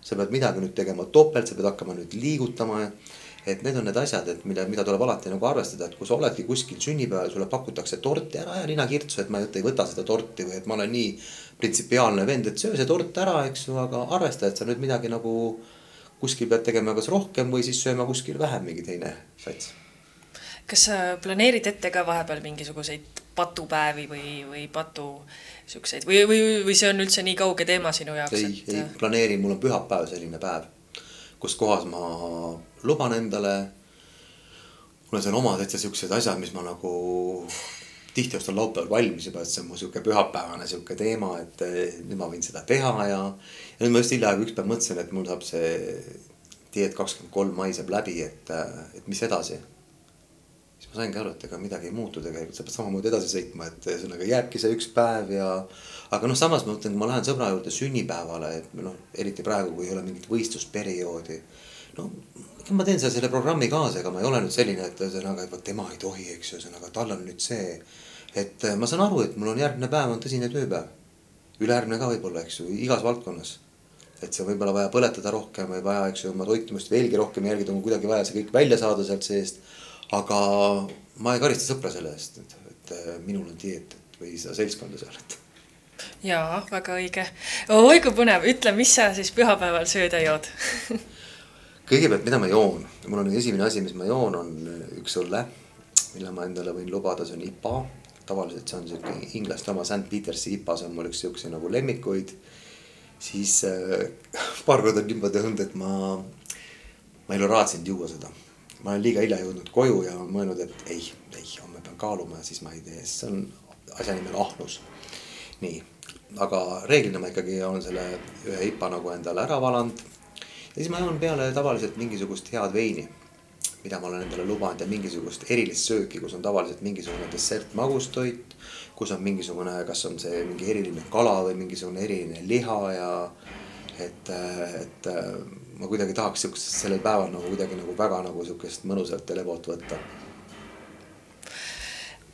sa pead midagi nüüd tegema topelt, sa pead hakkama nüüd liigutama ja et need on need asjad, et mille, mida tuleb alati nagu arvestada, et kui sa oledki kuskil sünnipäeval, sulle pakutakse torti, ära aja nina kirtsu, et ma ei võta seda torti või et ma olen nii printsipiaalne vend, et söö see tort ära, eks ju, aga arvesta, et sa nüüd midagi nagu kuskil pead tegema kas rohkem või siis sööma kuskil vähem mingi teine sats. kas sa planeerid ette ka vahepeal mingisuguseid patupäevi või, või patu siukseid või, või, või see on üldse nii kauge teema sinu jaoks? ei et..., ei planeeri, mul on pühapäev selline päev, kus kohas ma luban endale. mul on seal oma täitsa siuksed asjad, mis ma nagu tihti ostan laupäeval valmis juba, et see on mu sihuke pühapäevane sihuke teema, et eh, nüüd ma võin seda teha ja. ja nüüd ma just hiljaaegu üks päev mõtlesin, et mul saab see dieet kakskümmend kolm mai saab läbi, et, et mis edasi. Siis ma saingi aru, et ega midagi ei muutu tegelikult, sa pead samamoodi edasi sõitma, et ühesõnaga jääbki see üks päev ja. aga noh, samas ma mõtlen, kui ma lähen sõbra juurde sünnipäevale, et noh, eriti praegu, kui ei ole mingit võistlusperioodi. no ma teen seal selle programmi kaasa, ega ma ei ole nüüd selline, et ühesõnaga, et vot tema ei tohi, eks ju, ühesõnaga tal on nüüd see. et ma saan aru, et mul on järgmine päev on tõsine tööpäev. ülejärgmine ka võib-olla, eks ju, igas valdkonnas. et see võib-olla vaja põletada rohkem või vaja, eks ju, oma toitumist veelgi rohkem jälgida, on kuidagi vaja see kõik välja saada sealt seest. Aga ma ei karista sõpra selle eest, et, et minul on dieet või seda seltskonda seal, et jaa, väga õige. oi kui põnev, ütle, mis sa siis pühapäeval sööd ja jood (laughs) kõigepealt, mida ma joon, mul on esimene asi, mis ma joon, on üks õlle, mille ma endale võin lubada, see on IPA. tavaliselt see on sihuke inglaste oma St Petersi IPA, see on mul üks siukse nagu lemmikuid. siis äh, (laughs) paar korda on niimoodi olnud, et ma, ma ei ole raatsinud juua seda. Ma olen liiga hilja jõudnud koju ja mõelnud, et ei, ei, homme pean kaaluma ja siis ma ei tee, sest see on asja nimel ahnus. nii, aga reeglina ma ikkagi olen selle ühe IPA nagu endale ära valanud ja siis ma joon peale tavaliselt mingisugust head veini. mida ma olen endale lubanud ja mingisugust erilist sööki, kus on tavaliselt mingisugune dessert, magustoit. kus on mingisugune, kas on see mingi eriline kala või mingisugune eriline liha ja et, et ma kuidagi tahaks siukest sellel päeval nagu kuidagi nagu väga nagu siukest mõnusat telebot võtta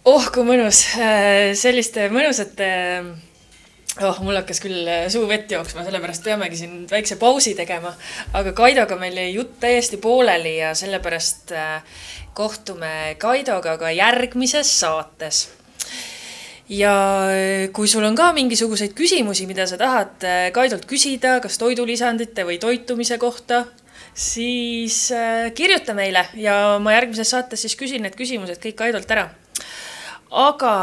oh kui mõnus, selliste mõnusate oh, mul hakkas küll äh, suu vett jooksma, sellepärast peamegi siin väikse pausi tegema. aga Kaidoga meil jäi jutt täiesti pooleli ja sellepärast äh, kohtume Kaidoga ka järgmises saates. Ja äh, kui sul on ka mingisuguseid küsimusi, mida sa tahad Kaidolt küsida, kas toidulisandite või toitumise kohta, siis kirjuta meile ja ma järgmises saates siis küsin need küsimused kõik Kaidolt ära. aga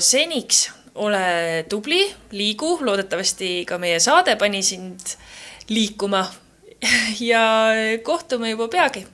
seniks ole tubli, liigu, loodetavasti ka meie saade pani sind liikuma. (laughs) ja kohtume juba peagi